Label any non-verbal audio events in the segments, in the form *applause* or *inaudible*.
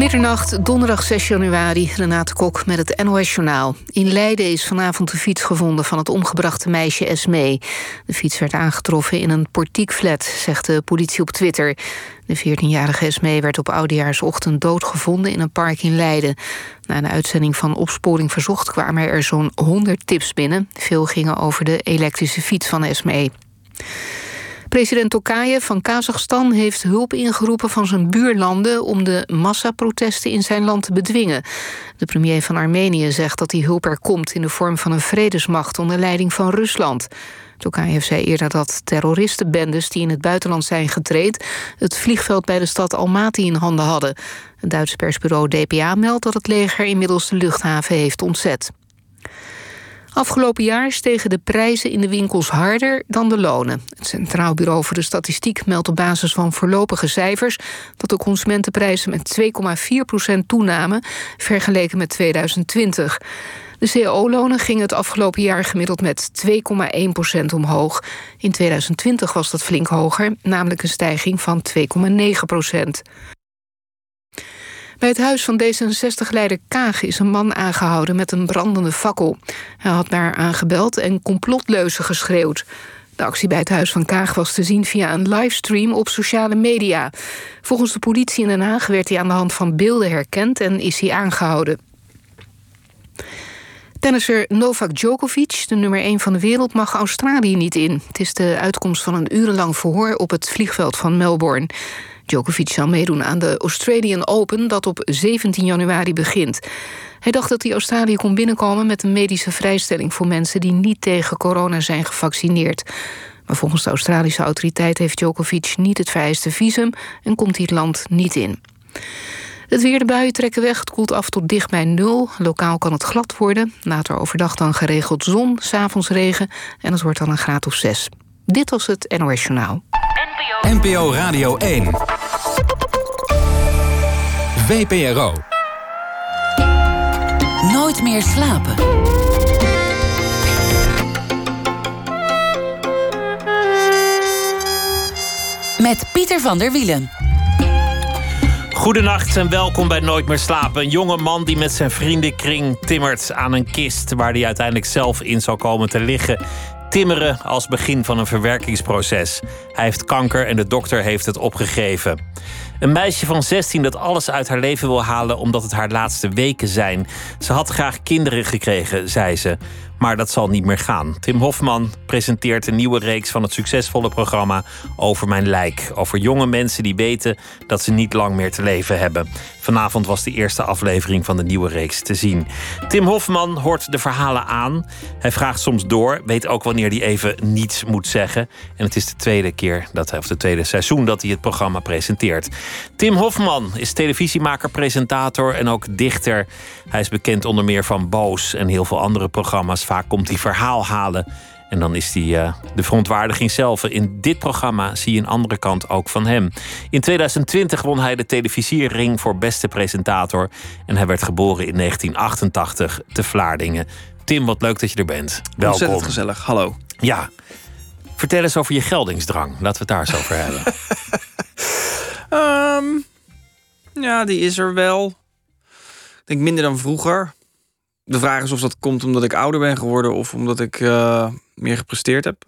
Middernacht, donderdag 6 januari, Renate Kok met het NOS Journaal. In Leiden is vanavond de fiets gevonden van het omgebrachte meisje Esmee. De fiets werd aangetroffen in een portiekflat, zegt de politie op Twitter. De 14-jarige Esmee werd op oudejaarsochtend doodgevonden in een park in Leiden. Na een uitzending van Opsporing Verzocht kwamen er zo'n 100 tips binnen. Veel gingen over de elektrische fiets van Esmee. President Tokayev van Kazachstan heeft hulp ingeroepen van zijn buurlanden om de massaprotesten in zijn land te bedwingen. De premier van Armenië zegt dat die hulp er komt in de vorm van een vredesmacht onder leiding van Rusland. Tokayev zei eerder dat terroristenbendes die in het buitenland zijn getraind het vliegveld bij de stad Almaty in handen hadden. Het Duitse persbureau DPA meldt dat het leger inmiddels de luchthaven heeft ontzet. Afgelopen jaar stegen de prijzen in de winkels harder dan de lonen. Het Centraal Bureau voor de Statistiek meldt op basis van voorlopige cijfers... dat de consumentenprijzen met 2,4% toenamen... vergeleken met 2020. De cao-lonen gingen het afgelopen jaar gemiddeld met 2,1% omhoog. In 2020 was dat flink hoger, namelijk een stijging van 2,9 bij het huis van D66-leider Kaag is een man aangehouden met een brandende fakkel. Hij had daar aangebeld en complotleuzen geschreeuwd. De actie bij het huis van Kaag was te zien via een livestream op sociale media. Volgens de politie in Den Haag werd hij aan de hand van beelden herkend en is hij aangehouden. Tennisser Novak Djokovic, de nummer 1 van de wereld, mag Australië niet in. Het is de uitkomst van een urenlang verhoor op het vliegveld van Melbourne. Djokovic zal meedoen aan de Australian Open dat op 17 januari begint. Hij dacht dat hij Australië kon binnenkomen met een medische vrijstelling voor mensen die niet tegen corona zijn gevaccineerd. Maar volgens de Australische autoriteit heeft Djokovic niet het vereiste visum en komt hij het land niet in. Het weer, de buien trekken weg. Het koelt af tot dicht bij nul. Lokaal kan het glad worden. Later overdag dan geregeld zon, s'avonds regen. En het wordt dan een graad of zes. Dit was het NOS Journaal. NPO Radio 1. VPRO. Nooit meer slapen. Met Pieter van der Wielen. Goedenacht en welkom bij Nooit meer slapen. Een jonge man die met zijn vriendenkring timmert aan een kist... waar hij uiteindelijk zelf in zal komen te liggen timmeren als begin van een verwerkingsproces. Hij heeft kanker en de dokter heeft het opgegeven. Een meisje van 16 dat alles uit haar leven wil halen omdat het haar laatste weken zijn. Ze had graag kinderen gekregen, zei ze. Maar dat zal niet meer gaan. Tim Hofman presenteert een nieuwe reeks van het succesvolle programma Over Mijn Lijk. Over jonge mensen die weten dat ze niet lang meer te leven hebben. Vanavond was de eerste aflevering van de nieuwe reeks te zien. Tim Hofman hoort de verhalen aan. Hij vraagt soms door, weet ook wanneer hij even niets moet zeggen. En het is de tweede keer, dat, of de tweede seizoen, dat hij het programma presenteert. Tim Hofman is televisiemaker, presentator en ook dichter. Hij is bekend onder meer van Boos en heel veel andere programma's. Vaak komt hij verhaal halen. En dan is hij uh, de verontwaardiging zelf. In dit programma zie je een andere kant ook van hem. In 2020 won hij de televisiering voor beste presentator. En hij werd geboren in 1988 te Vlaardingen. Tim, wat leuk dat je er bent. Welkom. Ontzettend gezellig, hallo. Ja. Vertel eens over je geldingsdrang. Laten we het daar eens over hebben. um, *laughs* ja, die is er wel. Ik denk minder dan vroeger de vraag is of dat komt omdat ik ouder ben geworden of omdat ik uh, meer gepresteerd heb.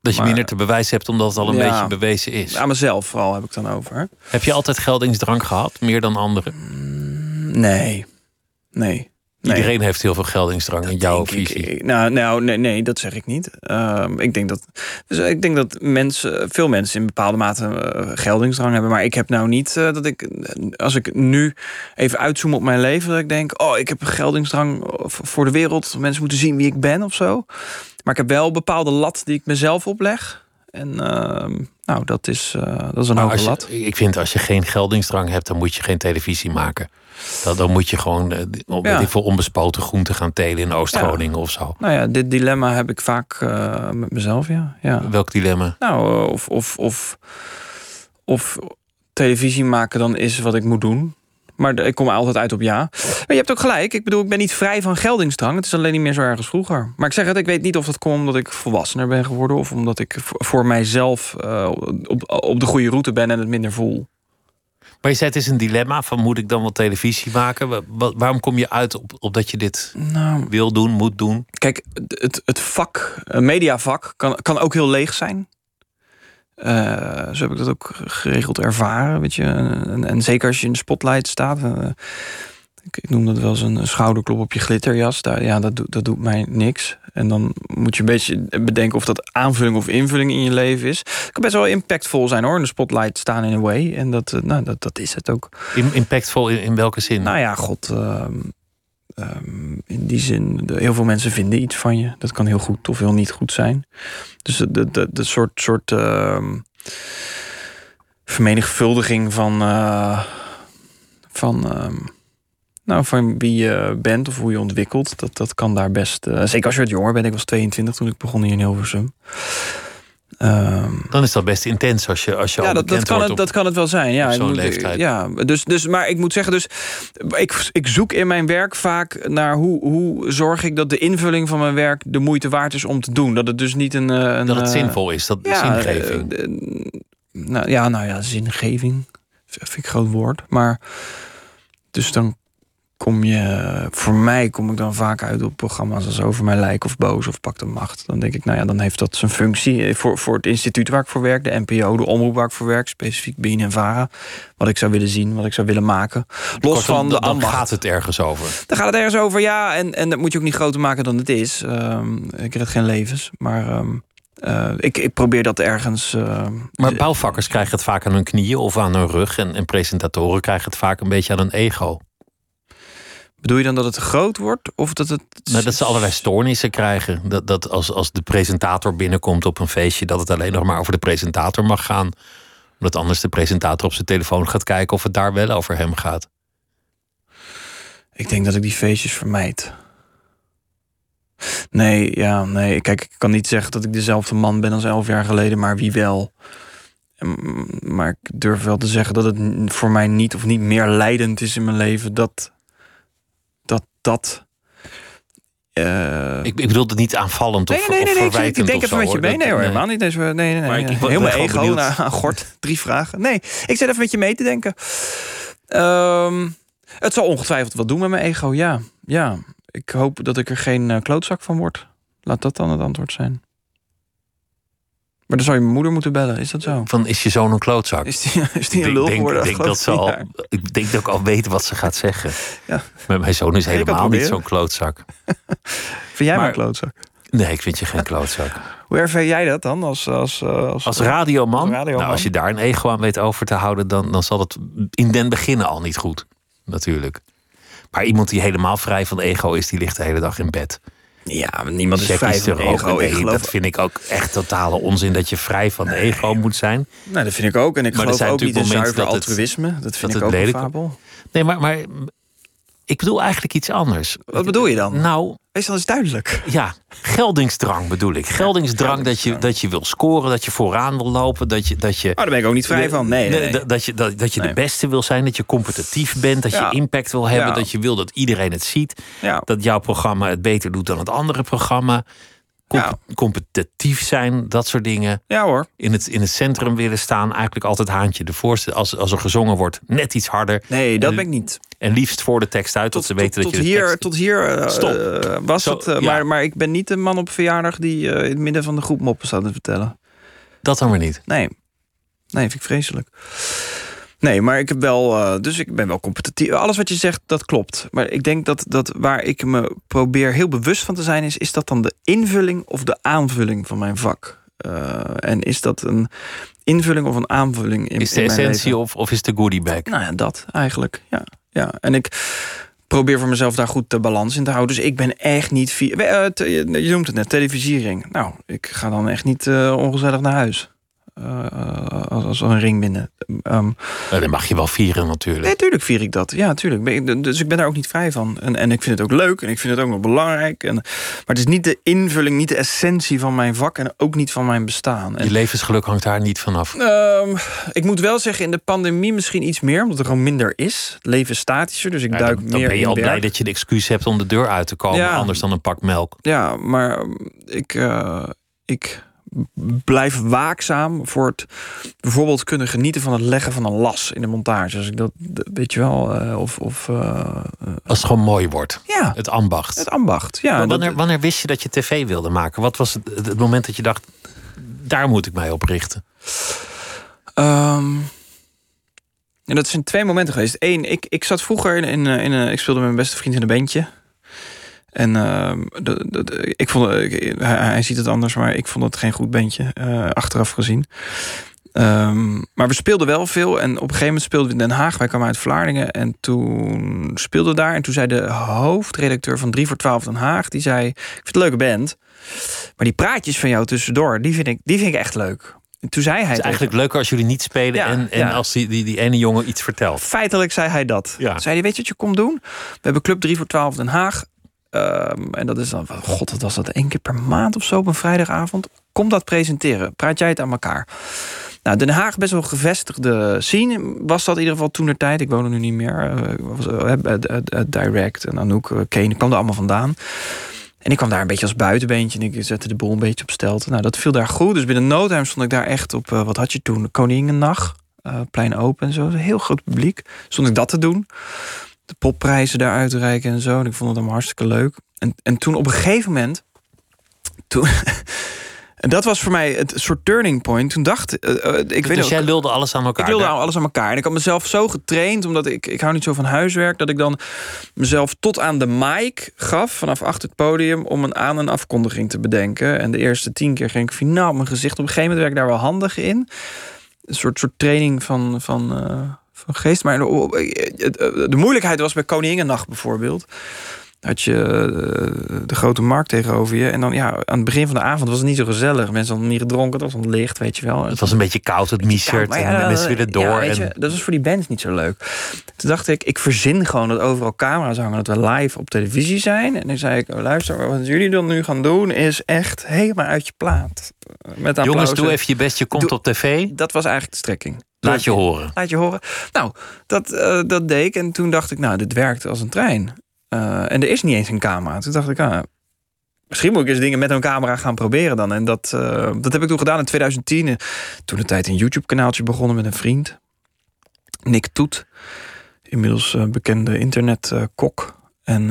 Dat je minder te bewijzen hebt omdat het al een beetje bewezen is. Aan mezelf vooral heb ik dan over. Heb je altijd geldingsdrang gehad, meer dan anderen? Mm, nee. Nee. Iedereen heeft heel veel geldingsdrang in jouw visie. nou, nou nee, nee, dat zeg ik niet. Ehm, ik denk dat, dus ik denk dat mensen, veel mensen in bepaalde mate uh, geldingsdrang hebben. Maar ik heb nou niet uh, dat ik, als ik nu even uitzoom op mijn leven, dat ik denk: oh, ik heb een geldingsdrang voor de wereld. Mensen moeten zien wie ik ben of zo. Maar ik heb wel een bepaalde lat die ik mezelf opleg. En uh, nou, dat is, dat is een hoge lat. Ik vind als je geen geldingsdrang hebt, dan moet je geen televisie maken. Dan, dan moet je gewoon uh, ja. voor onbespoten groenten gaan telen in Oost-Groningen of zo. Nou ja, dit dilemma heb ik vaak uh, met mezelf, ja. ja. Welk dilemma? Nou, of, of, of, of televisie maken dan is wat ik moet doen. Maar ik kom altijd uit op ja. Maar je hebt ook gelijk. Ik bedoel, ik ben niet vrij van geldingsdrang. Het is alleen niet meer zo erg als vroeger. Maar ik zeg het, ik weet niet of dat komt omdat ik volwassener ben geworden... of omdat ik voor mijzelf uh, op, op de goede route ben en het minder voel. Maar je zei het is een dilemma van moet ik dan wel televisie maken? Wa- wa- waarom kom je uit op, op dat je dit Nou, wil doen, moet doen? Kijk, het, het vak, een mediavak, kan, kan ook heel leeg zijn. Eh, zo heb ik dat ook geregeld ervaren, weet je. En, en zeker als je in de spotlight staat. eh, ik, ik noem dat wel eens een schouderklop op je glitterjas. Daar, ja, dat, dat doet mij niks. En dan moet je een beetje bedenken of dat aanvulling of invulling in je leven is. Het kan best wel impactvol zijn hoor, in de spotlight staan in a way. En dat, eh, nou, dat, dat is het ook. Im- Impactvol in, in welke zin? Nou ja, god. ehm, ehm, in die zin, heel veel mensen vinden iets van je. Dat kan heel goed of heel niet goed zijn. Dus de, de, de, de soort, soort ehm, vermenigvuldiging van, eh, van, nou, van wie je bent of hoe je ontwikkelt, dat, dat kan daar best. eh, zeker als je wat jonger bent. Ik was 22 toen ik begon hier in Hilversum. Ehm, Dan is dat best intens als je, als je ja, dat, dat, kan het, op- dat kan het wel zijn. Ja, zo'n leeftijd. Ja, dus, dus, maar ik moet zeggen, dus, ik, ik zoek in mijn werk vaak naar hoe, hoe zorg ik dat de invulling van mijn werk de moeite waard is om te doen. Dat het dus niet een. eh, een dat het eh, zinvol is, dat ja, zingeving. nou, ja, nou ja, zingeving. Vind ik een groot woord. Maar dus dan kom je, voor mij kom ik dan vaak uit op programma's als Over Mijn Lijk of Boos of Pak de Macht. Dan denk ik, nou ja, dan heeft dat zijn functie Eh, voor, voor het instituut waar ik voor werk, de NPO, de omroep waar ik voor werk, specifiek Bien en Vara. Wat ik zou willen zien, wat ik zou willen maken. Los Kortom, van de dan ambacht. gaat het ergens over. Daar gaat het ergens over, ja. En, en dat moet je ook niet groter maken dan het is. Ehm, ik red geen levens, maar ehm, eh, ik, ik probeer dat ergens. ehm, Maar bouwvakkers krijgen het vaak aan hun knieën of aan hun rug. En, en presentatoren krijgen het vaak een beetje aan hun ego. Bedoel je dan dat het te groot wordt? Of dat het. Nou, dat ze allerlei stoornissen krijgen. Dat, dat als, als de presentator binnenkomt op een feestje, dat het alleen nog maar over de presentator mag gaan. Omdat anders de presentator op zijn telefoon gaat kijken of het daar wel over hem gaat. Ik denk dat ik die feestjes vermijd. Nee, ja, nee. Kijk, ik kan niet zeggen dat ik dezelfde man ben als elf jaar geleden, maar wie wel. Mm, Maar ik durf wel te zeggen dat het voor mij niet of niet meer leidend is in mijn leven. Dat. Dat. eh, Ik, ik bedoel het niet aanvallend of, Nee, nee, nee, of nee, ik, ik denk even met je mee. Nee hoor, helemaal niet. Deze, nee, nee, nee. Maar ik- Heel mijn ego benieuwd. naar aan gort. Drie vragen. Nee, ik zit even met je mee te denken. Ehm, het zal ongetwijfeld wat doen met mijn ego, ja. Ja, ik hoop dat ik er geen eh, klootzak van word. Laat dat dan het antwoord zijn. Maar dan zou je moeder moeten bellen, is dat zo? Van is je zoon een klootzak? Is die, is die ik een denk, lul denk, geworden? ik denk dat ze al, ik denk dat ik al weet wat ze gaat zeggen. Ja. Maar mijn zoon is helemaal niet zo'n klootzak. *laughs* Vind jij Maar- een klootzak? Nee, ik vind je geen klootzak. Hoe ervaar jij dat dan als... Als, eh, als, Als radioman, Als radioman. Nou, als je daar een ego aan weet over te houden, dan, dan zal het in den beginnen al niet goed. Natuurlijk. Maar iemand die helemaal vrij van ego is, die ligt de hele dag in bed. Ja, maar niemand is Check vrij van ego. Nee, Ik geloof dat vind ik ook echt totale onzin dat je vrij van ego moet zijn. Nou, dat vind ik ook. En ik Maar geloof zijn ook niet in zuiver momenten dat het- altruïsme. Dat vind dat ik ook een fabel. Nee, maar, maar ik bedoel eigenlijk iets anders. Wat bedoel je dan? Nou, Wees dan eens duidelijk. ja, geldingsdrang bedoel ik. Geldingsdrang dat je, dat je wil scoren, dat je vooraan wil lopen, dat je. Dat je Oh, daar ben ik ook niet vrij van. Nee, nee, nee. Dat, je, dat, dat je Nee. de beste wil zijn, dat je competitief bent, dat Ja. je impact wil hebben, Ja. dat je wil dat iedereen het ziet, dat jouw programma het beter doet dan het andere programma. Ja. Competitief zijn, dat soort dingen. ja hoor. In het, in het centrum willen staan, eigenlijk altijd haantje de voorste. Als, als er gezongen wordt, net iets harder. Nee, dat En- ben ik niet. En liefst voor de tekst uit, Tot, ze weten tot, dat tot je hier, tekst- tot hier eh, Stop. eh, was Zo, het. eh, ja. maar, maar ik ben niet de man op verjaardag die in het midden van de groep moppen staat te vertellen. Dat dan weer niet. Nee. Nee, vind ik vreselijk. Nee, maar ik heb wel. eh, dus ik ben wel competitief. Alles wat je zegt, dat klopt. Maar ik denk dat, dat waar ik me probeer heel bewust van te zijn, is: is dat dan de invulling of de aanvulling van mijn vak? Eh, en is dat een invulling of een aanvulling in, Is de in mijn essentie leven? of, of is de goodie bag? Nou ja, dat eigenlijk. Ja, ja. En ik probeer voor mezelf daar goed de balans in te houden. Dus ik ben echt niet. vi- eh, je noemt het net, televisiering. Nou, ik ga dan echt niet ongezellig naar huis. Eh, als, als er een ring binnen. Dan mag je wel vieren natuurlijk. nee, tuurlijk vier ik dat. Ja, tuurlijk. Dus ik ben daar ook niet vrij van. En, en ik vind het ook leuk en ik vind het ook nog belangrijk. En, maar het is niet de invulling, niet de essentie van mijn vak en ook niet van mijn bestaan. En, Je levensgeluk hangt daar niet vanaf. Ehm, ik moet wel zeggen, in de pandemie misschien iets meer, omdat er gewoon minder is. Het leven is statischer, dus ik Ja, duik dan, dan meer ben je al blij dat je de excuus hebt om de deur uit te komen. Ja. Anders dan een pak melk. Ja, maar um, ik, eh, ik blijf waakzaam voor het bijvoorbeeld kunnen genieten van het leggen van een las in de montage. Als ik dat, weet je wel, uh, of. of uh, Als het gewoon mooi wordt. Ja. Het ambacht. Het ambacht, ja. Maar wanneer, wanneer wist je dat je tv wilde maken? Wat was het, het moment dat je dacht, daar moet ik mij op richten? Um, en dat zijn twee momenten geweest. Eén, ik, ik zat vroeger in, in, in, in ik speelde met mijn beste vriend in een bandje. En uh, de, de, ik vond, hij, hij, ziet het anders, maar ik vond het geen goed bandje, uh, achteraf gezien. Um, maar we speelden wel veel. En op een gegeven moment speelden we in Den Haag. Wij kwamen uit Vlaardingen. En toen speelden we daar. En toen zei de hoofdredacteur van 3 voor 12 Den Haag... die zei, ik vind het een leuke band. Maar die praatjes van jou tussendoor, die vind ik, die vind ik echt leuk. En toen zei hij... Het is eigenlijk leuker als jullie niet spelen... Ja, en, en ja. als die, die, die ene jongen iets vertelt. Feitelijk zei hij dat. Ja. Zei hij, weet je wat je komt doen? We hebben Club 3 voor 12 Den Haag. Um, en dat is dan, god, wat was dat? één keer per maand of zo op een vrijdagavond. Kom dat presenteren. Praat jij het aan elkaar. Nou, Den Haag, best wel gevestigde scene was dat in ieder geval toen de tijd. Ik woon er nu niet meer. Uh, was, uh, Direct en Anouk, Kane, kwam er allemaal vandaan. En ik kwam daar een beetje als buitenbeentje en ik zette de boel een beetje op stelte. Nou, dat viel daar goed. Dus binnen no time stond ik daar echt op, wat had je toen? Koningennacht, plein open en zo. Heel groot publiek. Stond ik dat te doen de popprijzen daar uitreiken en zo. En ik vond het allemaal hartstikke leuk. En, en toen op een gegeven moment. Toen, *laughs* en dat was voor mij het soort turning point. Toen dacht uh, uh, ik. Dus weet jij lulde alles aan elkaar? Ik lulde alles aan elkaar. En ik had mezelf zo getraind, omdat ik, ik hou niet zo van huiswerk, dat ik dan mezelf tot aan de mic gaf vanaf achter het podium om een aan- en afkondiging te bedenken. En de eerste tien keer ging ik finaal mijn gezicht. Op een gegeven moment werd ik daar wel handig in. Een soort, soort training van. van uh, van geest. Maar de moeilijkheid was bij Koningennacht bijvoorbeeld. Had je de grote markt tegenover je. En dan ja, aan het begin van de avond was het niet zo gezellig. Mensen hadden niet gedronken, het was licht, weet je wel. Het was een beetje koud, het mischert. Ja, en mensen willen door. Ja, je, dat was voor die bands niet zo leuk. Toen dacht ik, ik verzin gewoon dat overal camera's hangen. Dat we live op televisie zijn. En dan zei ik, oh, luister, wat jullie dan nu gaan doen... is echt helemaal uit je plaat. Met Jongens, doe even je best, je komt doe, op tv. Dat was eigenlijk de strekking. Laat je horen. Laat je horen. Nou, dat, uh, dat deed ik. En toen dacht ik, nou, dit werkt als een trein. Uh, en er is niet eens een camera. Toen dacht ik, ah, misschien moet ik eens dingen met een camera gaan proberen dan. En dat, uh, dat heb ik toen gedaan in 2010. Toen de tijd een YouTube-kanaaltje begonnen met een vriend. Nick Toet. Inmiddels bekende internetkok. en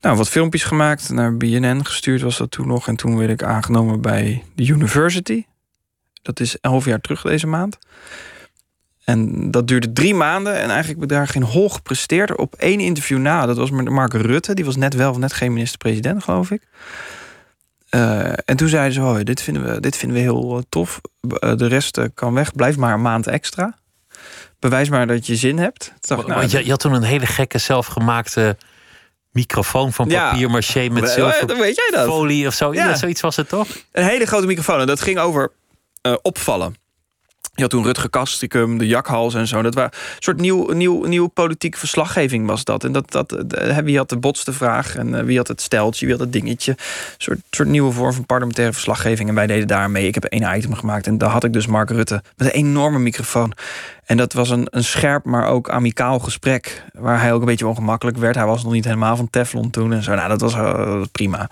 nou, wat filmpjes gemaakt. Naar BNN gestuurd was dat toen nog. En toen werd ik aangenomen bij de University. Dat is elf jaar terug deze maand. En dat duurde drie maanden. En eigenlijk heb ik daar geen hol gepresteerd. Op één interview na. Dat was met Mark Rutte. Die was net wel of net geen minister-president, geloof ik. Uh, en toen zeiden ze: oh, dit, vinden we, dit vinden we heel tof. Uh, de rest kan weg. Blijf maar een maand extra. Bewijs maar dat je zin hebt. Dacht, nou, je, je, had toen een hele gekke zelfgemaakte microfoon van papier ja, maché met zilver weet jij dat? folie of zo. Ja. zoiets was het toch? Een hele grote microfoon. En dat ging over uh, opvallen. Je had toen Rutger Kastrikum, de jakhals en zo. Dat was een soort nieuw, nieuw, nieuw politieke verslaggeving was dat. En dat, dat, wie had de botste vraag en wie had het steltje, wie had het dingetje. Een soort, soort nieuwe vorm van parlementaire verslaggeving. En wij deden daarmee. Ik heb één item gemaakt en daar had ik dus Mark Rutte met een enorme microfoon. En dat was een, een scherp, maar ook amicaal gesprek. Waar hij ook een beetje ongemakkelijk werd. Hij was nog niet helemaal van Teflon toen en zo. Nou, dat was uh, prima.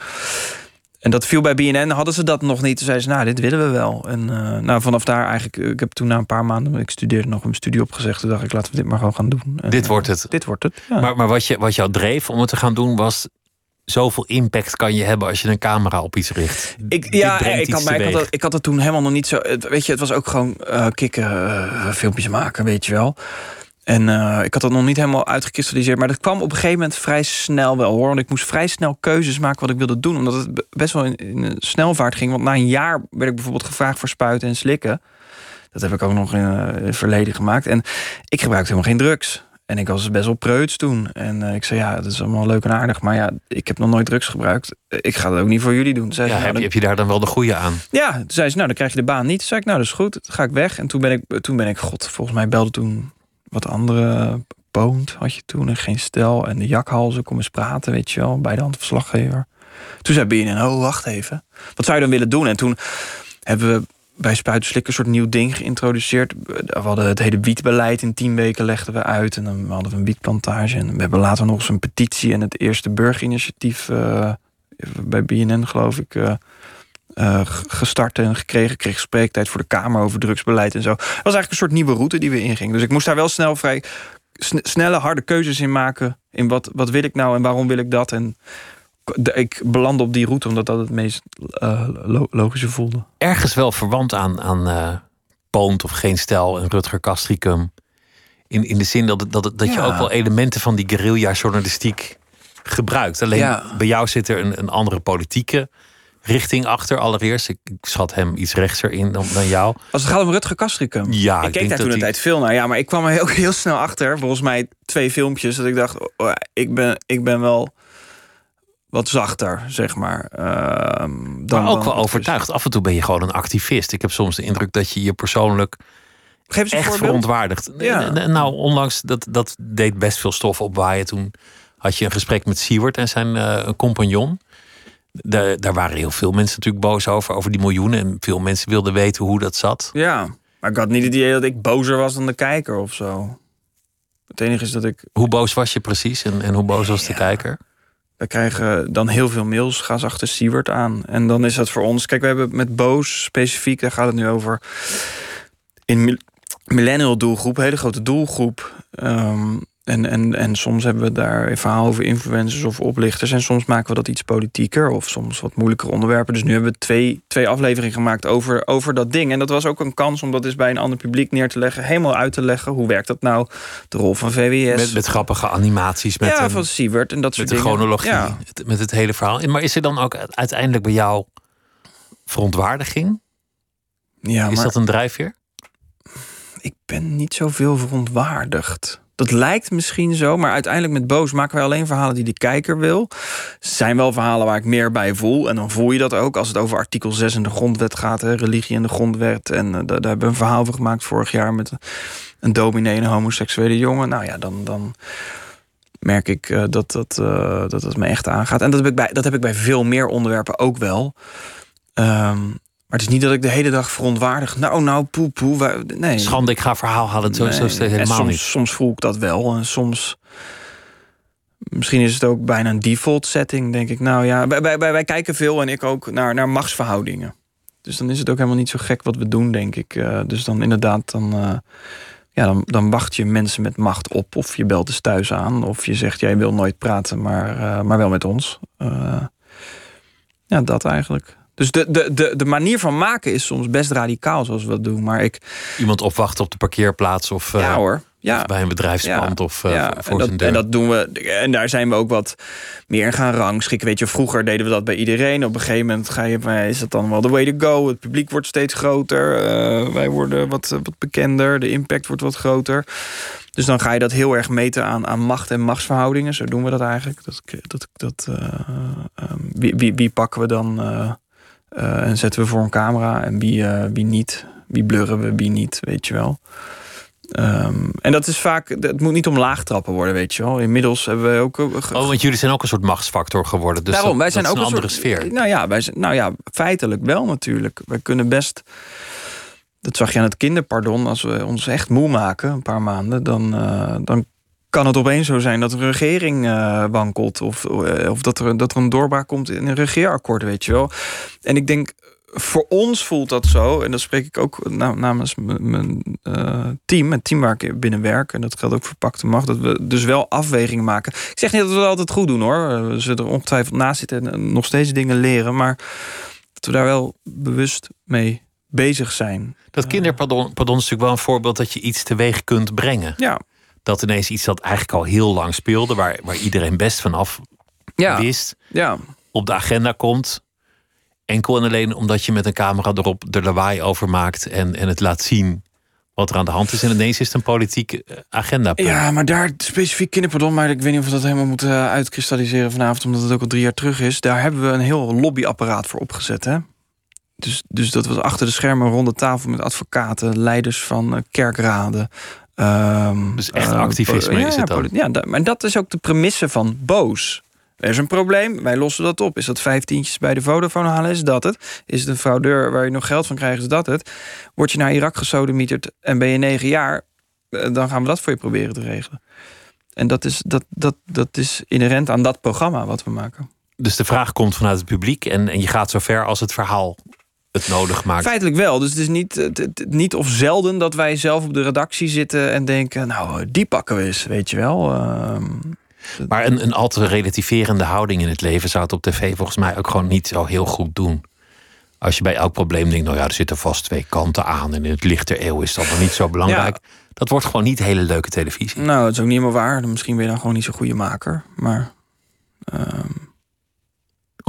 En dat viel bij BNN, hadden ze dat nog niet. Toen zeiden ze, nou, dit willen we wel. En uh, nou, vanaf daar eigenlijk, ik heb toen na een paar maanden, ik studeerde nog een studie opgezegd. Toen dacht ik, laten we dit maar gewoon gaan doen. En, dit wordt het. Dit wordt het, ja. Maar, maar wat, je, wat jou dreef om het te gaan doen was zoveel impact kan je hebben als je een camera op iets richt. Ik, ja, ik had, ik, had dat, ik had het toen helemaal nog niet zo. Weet je, het was ook gewoon uh, kikken, uh, filmpjes maken, weet je wel. En uh, ik had dat nog niet helemaal uitgekristalliseerd. Maar dat kwam op een gegeven moment vrij snel wel hoor. Want ik moest vrij snel keuzes maken wat ik wilde doen. Omdat het best wel in, in een snelvaart ging. Want na een jaar werd ik bijvoorbeeld gevraagd voor spuiten en slikken. Dat heb ik ook nog in het verleden gemaakt. En ik gebruikte helemaal geen drugs. En ik was best wel preuts toen. En uh, ik zei, ja, dat is allemaal leuk en aardig. Maar ja, ik heb nog nooit drugs gebruikt. Ik ga dat ook niet voor jullie doen. Zei ja, ze, heb, je, heb je daar dan wel de goede aan? Ja, toen zei ze, nou, dan krijg je de baan niet. Toen zei ik, nou, dat is goed. Dan ga ik weg. En toen ben ik, toen ben ik god, volgens mij belde toen wat andere Poont had je toen en geen stel. En de jakhalzen, kom eens praten, weet je wel, bij de handverslaggever. Toen zei BNN, oh, wacht even. Wat zou je dan willen doen? En toen hebben we bij Spuitenslik een soort nieuw ding geïntroduceerd. We hadden het hele wietbeleid in tien weken legden we uit. En dan hadden we een wietplantage. En we hebben later nog eens een petitie en het eerste burgerinitiatief uh, bij BNN, geloof ik. Uh, uh, gestart en gekregen. Ik kreeg spreektijd voor de Kamer over drugsbeleid en zo. Het was eigenlijk een soort nieuwe route die we ingingen. Dus ik moest daar wel snel vrij snelle, harde keuzes in maken. In wat, wat wil ik nou en waarom wil ik dat? En ik belandde op die route omdat dat het meest uh, logische voelde. Ergens wel verwant aan, aan uh, Poont of Geen Stel en Rutger Kastricum. In, in de zin dat, dat, dat je ook wel elementen van die guerrilla-journalistiek gebruikt. Alleen bij jou zit er een, een andere politieke richting achter. Allereerst, ik, schat hem iets rechtser in dan, dan jou. Als het gaat om Rutger Kastrikum. Ja, ik, keek daar toen een tijd veel naar. Ja, maar ik kwam er ook heel snel achter. Volgens mij twee filmpjes dat ik dacht, oh, ik, ben, ik ben wel wat zachter, zeg maar. Uh, dan, maar ook wel overtuigd. Af en toe ben je gewoon een activist. Ik heb soms de indruk dat je je persoonlijk Geef echt verontwaardigt. Ja. Nou, onlangs, dat, dat deed best veel stof opwaaien. Toen had je een gesprek met Siewert en zijn uh, compagnon. Daar, daar waren heel veel mensen natuurlijk boos over, over die miljoenen. En veel mensen wilden weten hoe dat zat. Ja, maar ik had niet het idee dat ik bozer was dan de kijker of zo. Het enige is dat ik. Hoe boos was je precies en, en hoe boos was de kijker? We krijgen dan heel veel mails, ga ze achter Siewert aan. En dan is dat voor ons. Kijk, we hebben met boos specifiek, daar gaat het nu over. In millennial doelgroep, hele grote doelgroep. Um, en, en, en soms hebben we daar een verhaal over influencers of oplichters. En soms maken we dat iets politieker of soms wat moeilijker onderwerpen. Dus nu hebben we twee, twee afleveringen gemaakt over, over dat ding. En dat was ook een kans om dat eens bij een ander publiek neer te leggen. Helemaal uit te leggen. Hoe werkt dat nou? De rol van VWS. Met, met grappige animaties. Met ja, een, van Siewert en dat soort dingen. Met de chronologie. Ja. Met het hele verhaal. Maar is er dan ook uiteindelijk bij jou verontwaardiging? Ja, is dat een drijfveer? Ik ben niet zoveel verontwaardigd. Dat lijkt misschien zo, maar uiteindelijk met Boos maken wij alleen verhalen die de kijker wil. zijn wel verhalen waar ik meer bij voel. En dan voel je dat ook als het over artikel 6 in de grondwet gaat. Hè, religie in de grondwet. En uh, daar, hebben we een verhaal over gemaakt vorig jaar met een dominee en een homoseksuele jongen. Nou ja, dan, dan merk ik uh, dat, dat, uh, dat het me echt aangaat. En dat heb ik bij, dat heb ik bij veel meer onderwerpen ook wel. Um, maar het is niet dat ik de hele dag verontwaardig. Nou, nou, poe, poe. Nee. Schande, ik ga verhaal halen. Zo, nee. zo is het helemaal soms, niet. Soms voel ik dat wel. En soms. Misschien is het ook bijna een default setting, denk ik. Nou ja, wij, wij, wij kijken veel en ik ook naar, naar machtsverhoudingen. Dus dan is het ook helemaal niet zo gek wat we doen, denk ik. Uh, dus dan inderdaad, dan, uh, ja, dan, dan wacht je mensen met macht op. Of je belt eens thuis aan. Of je zegt, jij wil nooit praten, maar, uh, maar wel met ons. ja, dat eigenlijk. Dus de, de, de, de manier van maken is soms best radicaal zoals we dat doen. Maar ik... Iemand opwachten op de parkeerplaats of, ja, uh, hoor. Ja. Of bij een bedrijfspand of uh, ja. voor en dat, zijn deur. En dat doen we. En daar zijn we ook wat meer in gaan rangschikken. Weet je, vroeger deden we dat bij iedereen. Op een gegeven moment ga je, is dat dan wel the way to go. Het publiek wordt steeds groter. Uh, wij worden wat, wat bekender. De impact wordt wat groter. Dus dan ga je dat heel erg meten aan, aan macht en machtsverhoudingen. Zo doen we dat eigenlijk. Dat, dat, dat, uh, um, wie, wie, wie pakken we dan uh, en zetten we voor een camera en wie, uh, wie niet. Wie blurren we, wie niet, weet je wel. Um, en dat is vaak, het moet niet om laagtrappen worden, weet je wel. Inmiddels hebben we ook. Oh, want jullie zijn ook een soort machtsfactor geworden. Dus Daarom, dat, wij zijn dat ook een, een andere soort, sfeer. Nou ja, wij zijn, nou ja, feitelijk wel natuurlijk. Wij kunnen best. Dat zag je aan het kinderpardon. Als we ons echt moe maken, een paar maanden, dan, uh, dan kan het opeens zo zijn dat de regering uh, wankelt. Of, of dat, er, dat er een doorbraak komt in een regeerakkoord, weet je wel. En ik denk, voor ons voelt dat zo. En dat spreek ik ook namens mijn uh, team, het team waar ik binnen werk. En dat geldt ook voor Pakte Macht. Dat we dus wel afwegingen maken. Ik zeg niet dat we het altijd goed doen hoor. We zullen er ongetwijfeld naast zitten en nog steeds dingen leren. Maar dat we daar wel bewust mee bezig zijn. Dat kinderpardon pardon is natuurlijk wel een voorbeeld dat je iets teweeg kunt brengen. Ja. Dat ineens iets dat eigenlijk al heel lang speelde, waar, waar iedereen best vanaf ja. wist, ja. op de agenda komt. Enkel en alleen omdat je met een camera erop er lawaai over maakt en, en het laat zien wat er aan de hand is. En ineens is het een politiek agenda. Ja, maar daar specifiek kinderpardon, maar ik weet niet of we dat helemaal moeten uitkristalliseren vanavond, omdat het ook al drie jaar terug is. Daar hebben we een heel lobbyapparaat voor opgezet. Hè? Dus, dus dat was achter de schermen rond de tafel met advocaten, leiders van kerkraden. Um, dus echt activisme uh, is het dan? Ja, maar dat is ook de premisse van boos. Er is een probleem, wij lossen dat op. Is dat vijftientjes bij de Vodafone halen, is dat het? Is het een fraudeur waar je nog geld van krijgt, is dat het? Word je naar Irak gesodemieterd en ben je negen jaar... dan gaan we dat voor je proberen te regelen. En dat is, dat, dat, dat is inherent aan dat programma wat we maken. Dus de vraag komt vanuit het publiek en, en je gaat zo ver als het verhaal het nodig maakt. Feitelijk wel. Dus het is niet, het, het- niet of zelden dat wij zelf op de redactie zitten en denken: Nou, die pakken we eens, weet je wel. Ehm, Maar een, een al te relativerende houding in het leven zou het op tv volgens mij ook gewoon niet zo heel goed doen. Als je bij elk probleem denkt, nou ja, er zitten vast twee kanten aan en in het licht der eeuw is dat nog niet zo belangrijk. Dat wordt gewoon niet hele leuke televisie. nou, dat is ook niet helemaal waar. Misschien ben je dan gewoon niet zo'n goede maker. Maar ehm,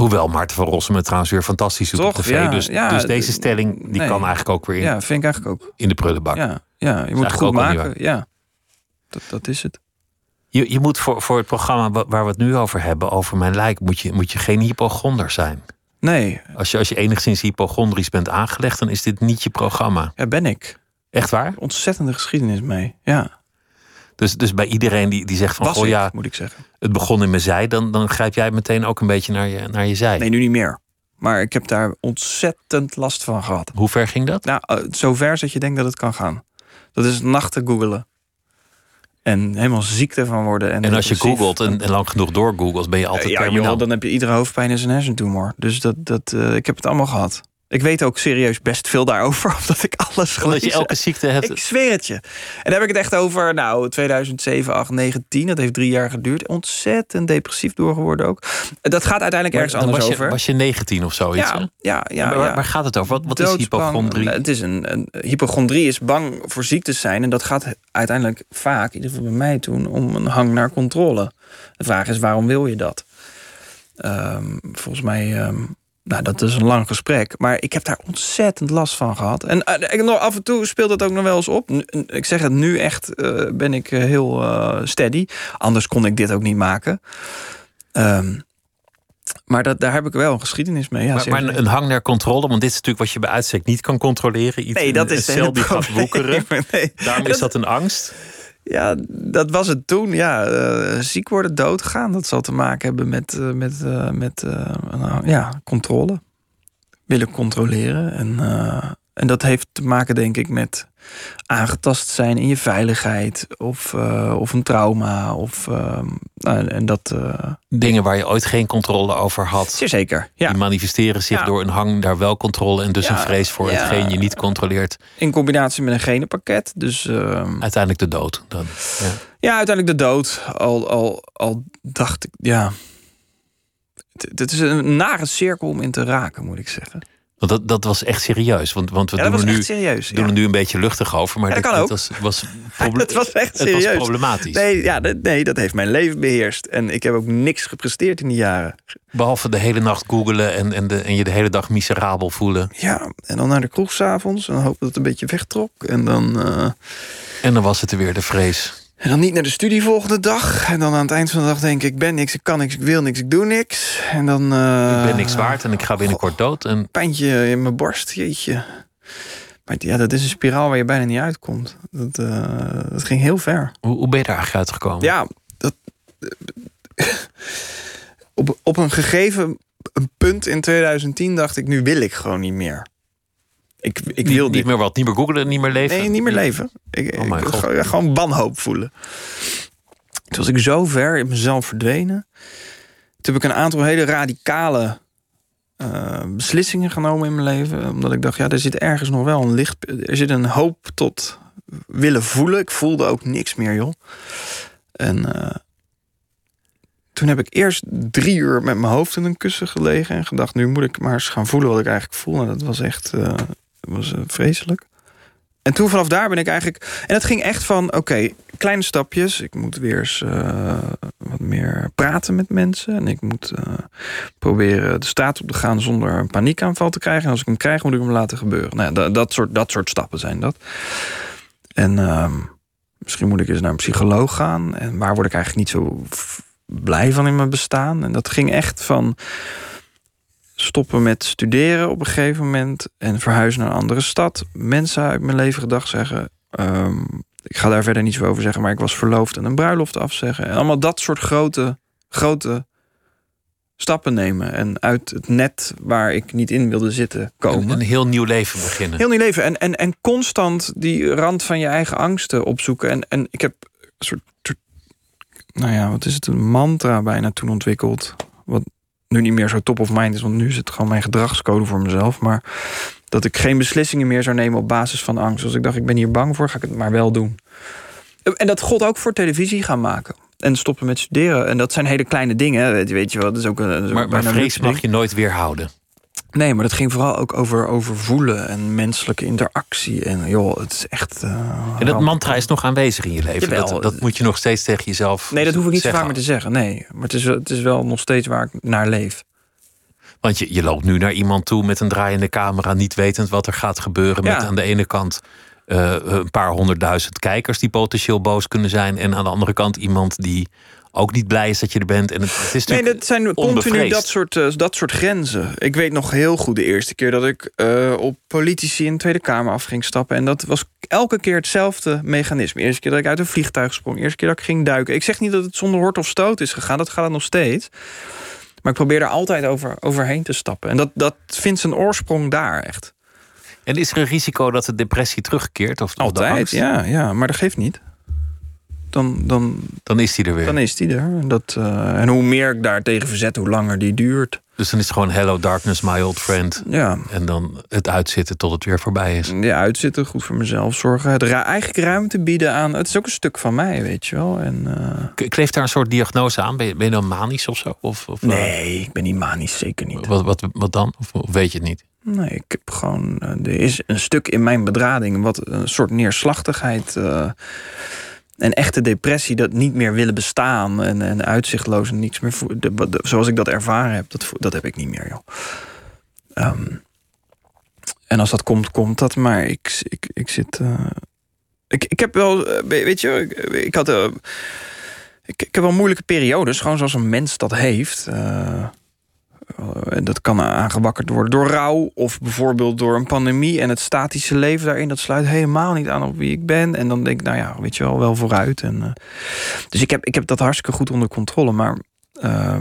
Hoewel Maarten van Rossum het trouwens weer fantastisch doet op Toch? tv. Ja, dus, ja, dus deze stelling die nee. kan eigenlijk ook weer in, ja, vind ik eigenlijk ook. in de prullenbak. Ja, ja je moet het goed maken. Ja, dat, dat is het. Je, je moet voor, voor het programma wa- waar we het nu over hebben, over mijn lijk, moet je, moet je geen hypochonder zijn. Nee, Als je, als je enigszins hypochondrisch bent aangelegd, dan is dit niet je programma. ja, ben ik. Echt waar? Ontzettende geschiedenis mee. Ja, Dus, dus bij iedereen die, die zegt van, was goh ik, ja, moet ik zeggen. het begon in mijn zij, dan, dan grijp jij meteen ook een beetje naar je, naar je zij. Nee, nu niet meer. Maar ik heb daar ontzettend last van gehad. Hoe ver ging dat? Nou, eh, zover dat je denkt dat het kan gaan. Dat is nachten googelen. En helemaal ziek ervan worden. En, En als je googelt en, en lang genoeg doorgoogelt, ben je altijd Eh, ja, joh, dan heb je iedere hoofdpijn in zijn hersentumor. Dus dat, dat, eh, ik heb het allemaal gehad. Ik weet ook serieus best veel daarover, *laughs* omdat ik alles Omdat je gelezen elke ziekte hebt. Ik zweer het je. En dan heb ik het echt over, nou, 2007, 8, 9, 10. Dat heeft drie jaar geduurd. Ontzettend depressief doorgeworden ook. Dat gaat uiteindelijk ergens anders was je, over. was je 19 of zoiets? ja, ja, ja, Maar waar, ja. waar gaat het over? Wat, wat is hypochondrie? Het is een, een hypochondrie is bang voor ziektes zijn en dat gaat uiteindelijk vaak, in ieder geval bij mij toen, om een hang naar controle. De vraag is waarom wil je dat? Ehm, volgens mij, ehm, nou dat is een lang gesprek, maar ik heb daar ontzettend last van gehad. En eh, nog af en toe speelt het ook nog wel eens op. Ik zeg het nu echt, eh, ben ik eh, heel steady. Anders kon ik dit ook niet maken. Ehm, maar dat, daar heb ik wel een geschiedenis mee. Ja, maar, een, een hang naar controle, want dit is natuurlijk wat je bij uitstek niet kan controleren. Iets, Nee, dat is een het cel die gaat woekeren. *laughs* Nee. Daarom is dat een angst. Ja, dat was het toen. Ja, eh, ziek worden, doodgaan. Dat zal te maken hebben met, eh, met, eh, met nou, ja, controle. Willen controleren. En, en dat heeft te maken, denk ik, met aangetast zijn in je veiligheid. Of, eh, of een trauma. Of, eh, nou, en dat... eh Dingen waar je ooit geen controle over had. zeer zeker. Ja. Die manifesteren zich Ja. door een hang naar wel controle en dus Ja, een vrees voor hetgeen je niet controleert. In combinatie met een genenpakket. Dus ehm, Uiteindelijk de dood. Dan, ja. Ja, uiteindelijk de dood. Al, al, al dacht ik, ja. Het is een nare cirkel om in te raken, moet ik zeggen. Want dat, dat was echt serieus. Want, want we Ja, dat doen, er nu, serieus. doen ja. er nu een beetje luchtig over. Maar Ja, dat kan ook. was, was, *laughs* Het was echt het was serieus. problematisch. Nee, ja, dat, nee, dat heeft mijn leven beheerst. En ik heb ook niks gepresteerd in die jaren. Behalve de hele nacht googelen en, en, de, en je de hele dag miserabel voelen. Ja, en dan naar de kroeg s'avonds. En dan hopen dat het een beetje wegtrok. En dan, eh, En dan was het er weer de vrees. En dan niet naar de studie volgende dag. En dan aan het eind van de dag denk ik... ik ben niks, ik kan niks, ik wil niks, ik doe niks. En dan... eh, Ik ben niks waard en ik ga binnenkort dood. En pijntje in mijn borst, jeetje. Maar ja, dat is een spiraal waar je bijna niet uitkomt. Dat, eh, dat ging heel ver. hoe, hoe ben je daar eigenlijk uitgekomen? Ja, dat, *laughs* op, op een gegeven een punt in 2010 dacht ik, nu wil ik gewoon niet meer. Ik, ik niet, wil niet meer wat, niet meer googelen, niet meer leven. Nee, niet meer leven. Ik, Oh ik gewoon wanhoop voelen. Toen was ik zo ver in mezelf verdwenen. Toen heb ik een aantal hele radicale eh, beslissingen genomen in mijn leven. Omdat ik dacht, ja, er zit ergens nog wel een licht. Er zit een hoop tot willen voelen. Ik voelde ook niks meer, joh. En eh, toen heb ik eerst drie uur met mijn hoofd in een kussen gelegen en gedacht, nu moet ik maar eens gaan voelen wat ik eigenlijk voel. En dat was echt eh, dat was, eh, vreselijk. En toen vanaf daar ben ik eigenlijk. En het ging echt van: oké, kleine stapjes. Ik moet weer eens eh, wat meer praten met mensen. En ik moet eh, proberen de straat op te gaan zonder een paniekaanval te krijgen. En als ik hem krijg, moet ik hem laten gebeuren. Nou, dat, dat, soort, dat soort stappen zijn dat. En ehm, misschien moet ik eens naar een psycholoog gaan. En waar word ik eigenlijk niet zo blij van in mijn bestaan? En dat ging echt van stoppen met studeren op een gegeven moment en verhuizen naar een andere stad. Mensen uit mijn leven gedag zeggen. ehm, ik ga daar verder niet zo over zeggen, maar ik was verloofd en een bruiloft afzeggen. En allemaal dat soort grote, grote stappen nemen. En uit het net waar ik niet in wilde zitten komen. Een, een heel nieuw leven beginnen. Heel nieuw leven. En, en, en constant die rand van je eigen angsten opzoeken. En, en ik heb een soort- nou ja, wat is het, een mantra bijna toen ontwikkeld. Wat, nu niet meer zo top of mind is, want nu is het gewoon mijn gedragscode voor mezelf. Maar dat ik geen beslissingen meer zou nemen op basis van angst. Dus ik dacht, ik ben hier bang voor, ga ik het maar wel doen. En dat God ook voor televisie gaan maken. En stoppen met studeren. En dat zijn hele kleine dingen. Weet je wel, dat is ook een. Maar, maar vrees mag je nooit weerhouden. Nee, maar dat ging vooral ook over, over voelen en menselijke interactie. En joh, het is echt. Uh, en dat mantra is nog aanwezig in je leven. Dat, dat, moet je nog steeds tegen jezelf. Nee, dat hoef ik niet zo vaak meer te zeggen. Nee, maar het is, het is wel nog steeds waar ik naar leef. Want je, je loopt nu naar iemand toe met een draaiende camera, niet wetend wat er gaat gebeuren. Met aan de ene kant uh, een paar honderdduizend kijkers die potentieel boos kunnen zijn. En aan de andere kant iemand die ook niet blij is dat je er bent. En het, het is nee, dat zijn continu dat soort, uh, dat soort grenzen. Ik weet nog heel goed de eerste keer dat ik uh, op politici in de Tweede Kamer af ging stappen. En dat was elke keer hetzelfde mechanisme. eerste keer dat ik uit een vliegtuig sprong. eerste keer dat ik ging duiken. Ik zeg niet dat het zonder hort of stoot is gegaan. Dat gaat het nog steeds. Maar ik probeer er altijd over, overheen te stappen. En dat, dat vindt zijn oorsprong daar echt. En is er een risico dat de depressie terugkeert? Of altijd, ja, ja, maar dat geeft niet. Dan, dan, dan is die er weer. Dan is die er. Dat, uh, en hoe meer ik daartegen verzet, hoe langer die duurt. Dus dan is het gewoon hello darkness, my old friend. Ja. En dan het uitzitten tot het weer voorbij is. Ja, uitzitten, goed voor mezelf zorgen. Het eigenlijk ruimte bieden aan... Het is ook een stuk van mij, weet je wel. En, uh... Kleeft daar een soort diagnose aan? Ben je, ben je dan manisch of zo? Of, of, eh? nee, ik ben niet manisch, zeker niet. Wat, wat, wat dan? Of, of weet je het niet? Nee, ik heb gewoon. Er is een stuk in mijn bedrading wat een soort neerslachtigheid. Uh, en echte depressie, dat niet meer willen bestaan en, en uitzichtloos en niks meer. De, zoals ik dat ervaren heb, dat, dat heb ik niet meer, joh. Um, en als dat komt, komt dat. Maar ik, ik, ik zit. Uh, ik, ik heb wel. Weet je, ik, ik had. Uh, ik, ik heb wel moeilijke periodes, gewoon zoals een mens dat heeft. Uh, en dat kan aangewakkerd worden door rouw of bijvoorbeeld door een pandemie. En het statische leven daarin, dat sluit helemaal niet aan op wie ik ben. En dan denk ik, nou ja, weet je wel, wel vooruit. En, uh, dus ik heb, ik heb dat hartstikke goed onder controle. Maar. Uh,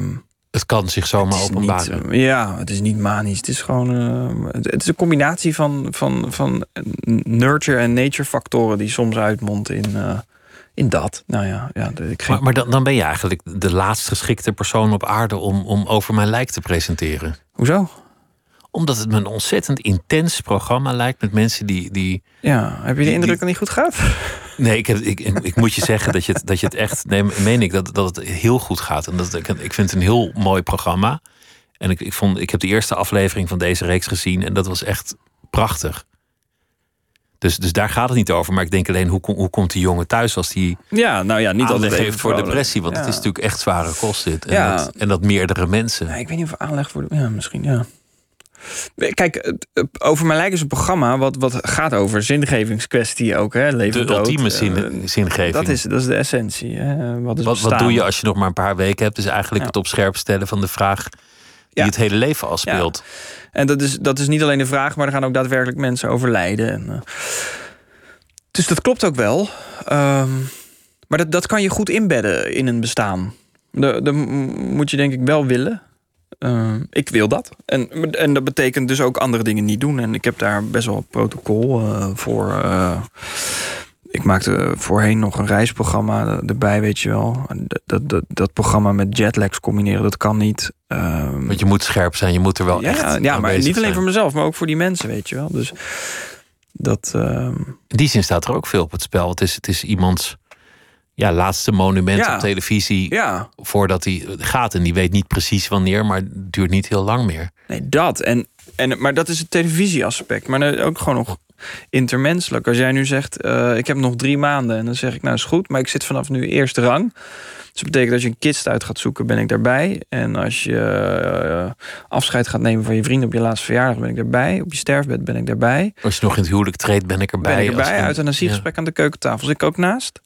het kan zich zomaar openbaren. Niet, ja, het is niet manisch. Het is gewoon. Uh, het is een combinatie van, van, van nurture en nature factoren die soms uitmondt in in dat. Nou ja, ja ik maar, maar dan, dan ben je eigenlijk de laatst geschikte persoon op aarde om, om over mijn lijk te presenteren. Hoezo? Omdat het me een ontzettend intens programma lijkt met mensen die. die ja, heb je de indruk dat het niet goed gaat? *laughs* Nee, ik, ik, ik, moet je zeggen dat je het, dat je het echt. Nee, meen ik dat, dat het heel goed gaat. En dat, ik, ik vind het een heel mooi programma. En ik, ik, vond, ik heb de eerste aflevering van deze reeks gezien en dat was echt prachtig. Dus, dus daar gaat het niet over. Maar ik denk alleen, hoe, hoe komt die jongen thuis als die. Ja, nou ja, niet altijd heeft voor depressie. Want het is natuurlijk echt zware kost dit. En, ja. dat, en dat meerdere mensen. Ja, ik weet niet of aanleg voor. Ja, misschien ja. Kijk, over mijn lijkt is een programma wat, wat gaat over zingevingskwestie ook. Hè, leven de ultieme zin, uh, zingeving. Dat is, dat is de essentie. Hè. Wat, is wat, wat doe je als je nog maar een paar weken hebt? Is eigenlijk het op scherp stellen van de vraag die het hele leven afspeelt. En dat is, dat is niet alleen de vraag, maar er gaan ook daadwerkelijk mensen overlijden. En, uh, dus dat klopt ook wel. Um, maar dat, dat kan je goed inbedden in een bestaan. Dat moet je denk ik wel willen. Uh, ik wil dat. En, en dat betekent dus ook andere dingen niet doen. En ik heb daar best wel protocol uh, voor. Uh, ik maakte voorheen nog een reisprogramma erbij, weet je wel. Dat, dat, dat, programma met jetlags combineren, dat kan niet. Um, Want je moet scherp zijn, je moet er wel ja, echt Ja, maar niet alleen voor mezelf, maar ook voor die mensen, weet je wel. Dus dat... Um... In die zin staat er ook veel op het spel. Het is, het is iemands ja, laatste monument ja. op televisie ja. voordat hij gaat. En die weet niet precies wanneer, maar het duurt niet heel lang meer. Nee, dat. En, en, maar dat is het televisieaspect. Maar ook gewoon nog intermenselijk. Als jij nu zegt, uh, ik heb nog drie maanden... en dan zeg ik, nou is goed, maar ik zit vanaf nu eerste rang. Dus dat betekent dat je een kist uit gaat zoeken, ben ik daarbij. En als je uh, afscheid gaat nemen van je vrienden op je laatste verjaardag... ben ik daarbij. Op je sterfbed ben ik daarbij. Als je nog in het huwelijk treedt, ben ik erbij. Ben ik erbij, uit een gesprek ja. aan de keukentafel. Zit ik ook naast.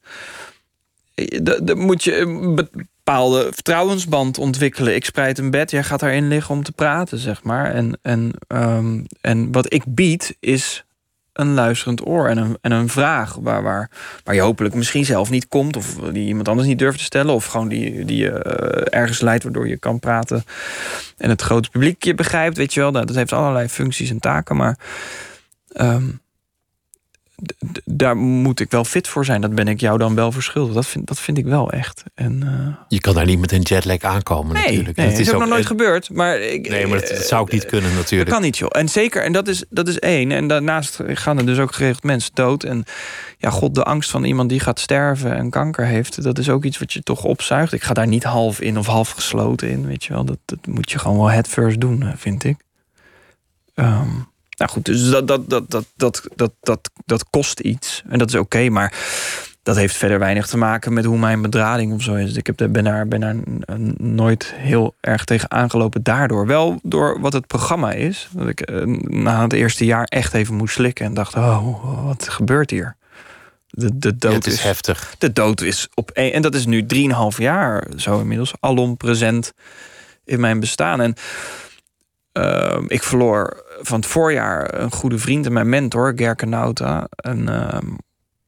Dan moet je een bepaalde vertrouwensband ontwikkelen. Ik spreid een bed, jij gaat daarin liggen om te praten, zeg maar. En, en, um, en wat ik bied is een luisterend oor en een, en een vraag waar, waar, waar je hopelijk misschien zelf niet komt, of die iemand anders niet durft te stellen, of gewoon die, die je uh, ergens leidt waardoor je kan praten en het grote publiek je begrijpt, weet je wel. Nou, dat heeft allerlei functies en taken, maar um, daar moet ik wel fit voor zijn. Dat ben ik jou dan wel verschuldigd. Dat vind, dat vind ik wel echt. En, uh... Je kan daar niet met een jetlag aankomen nee, natuurlijk. Nee, dat is ook, nog nooit gebeurd. Maar ik, nee, maar dat, zou ook niet kunnen natuurlijk. Dat kan niet, joh. En zeker, en dat is, dat is één. En daarnaast gaan er dus ook geregeld mensen dood. En ja, god, de angst van iemand die gaat sterven en kanker heeft... dat is ook iets wat je toch opzuigt. Ik ga daar niet half in of half gesloten in, weet je wel. Dat, dat moet je gewoon wel het first doen, vind ik. Um, nou goed, dus dat, dat, dat, dat, dat, dat, dat, dat kost iets. En dat is oké, maar dat heeft verder weinig te maken met hoe mijn bedrading of zo is. Ik heb, ben, daar, ben daar nooit heel erg tegen aangelopen daardoor. Wel door wat het programma is. Dat ik eh, na het eerste jaar echt even moest slikken en dacht: oh, wat gebeurt hier? De, de dood is, is, heftig. De dood is op één. En dat is nu drieënhalf jaar zo inmiddels. Alom present in mijn bestaan. En uh, ik verloor van het voorjaar een goede vriend en mijn mentor, Gerke Nauta. En uh,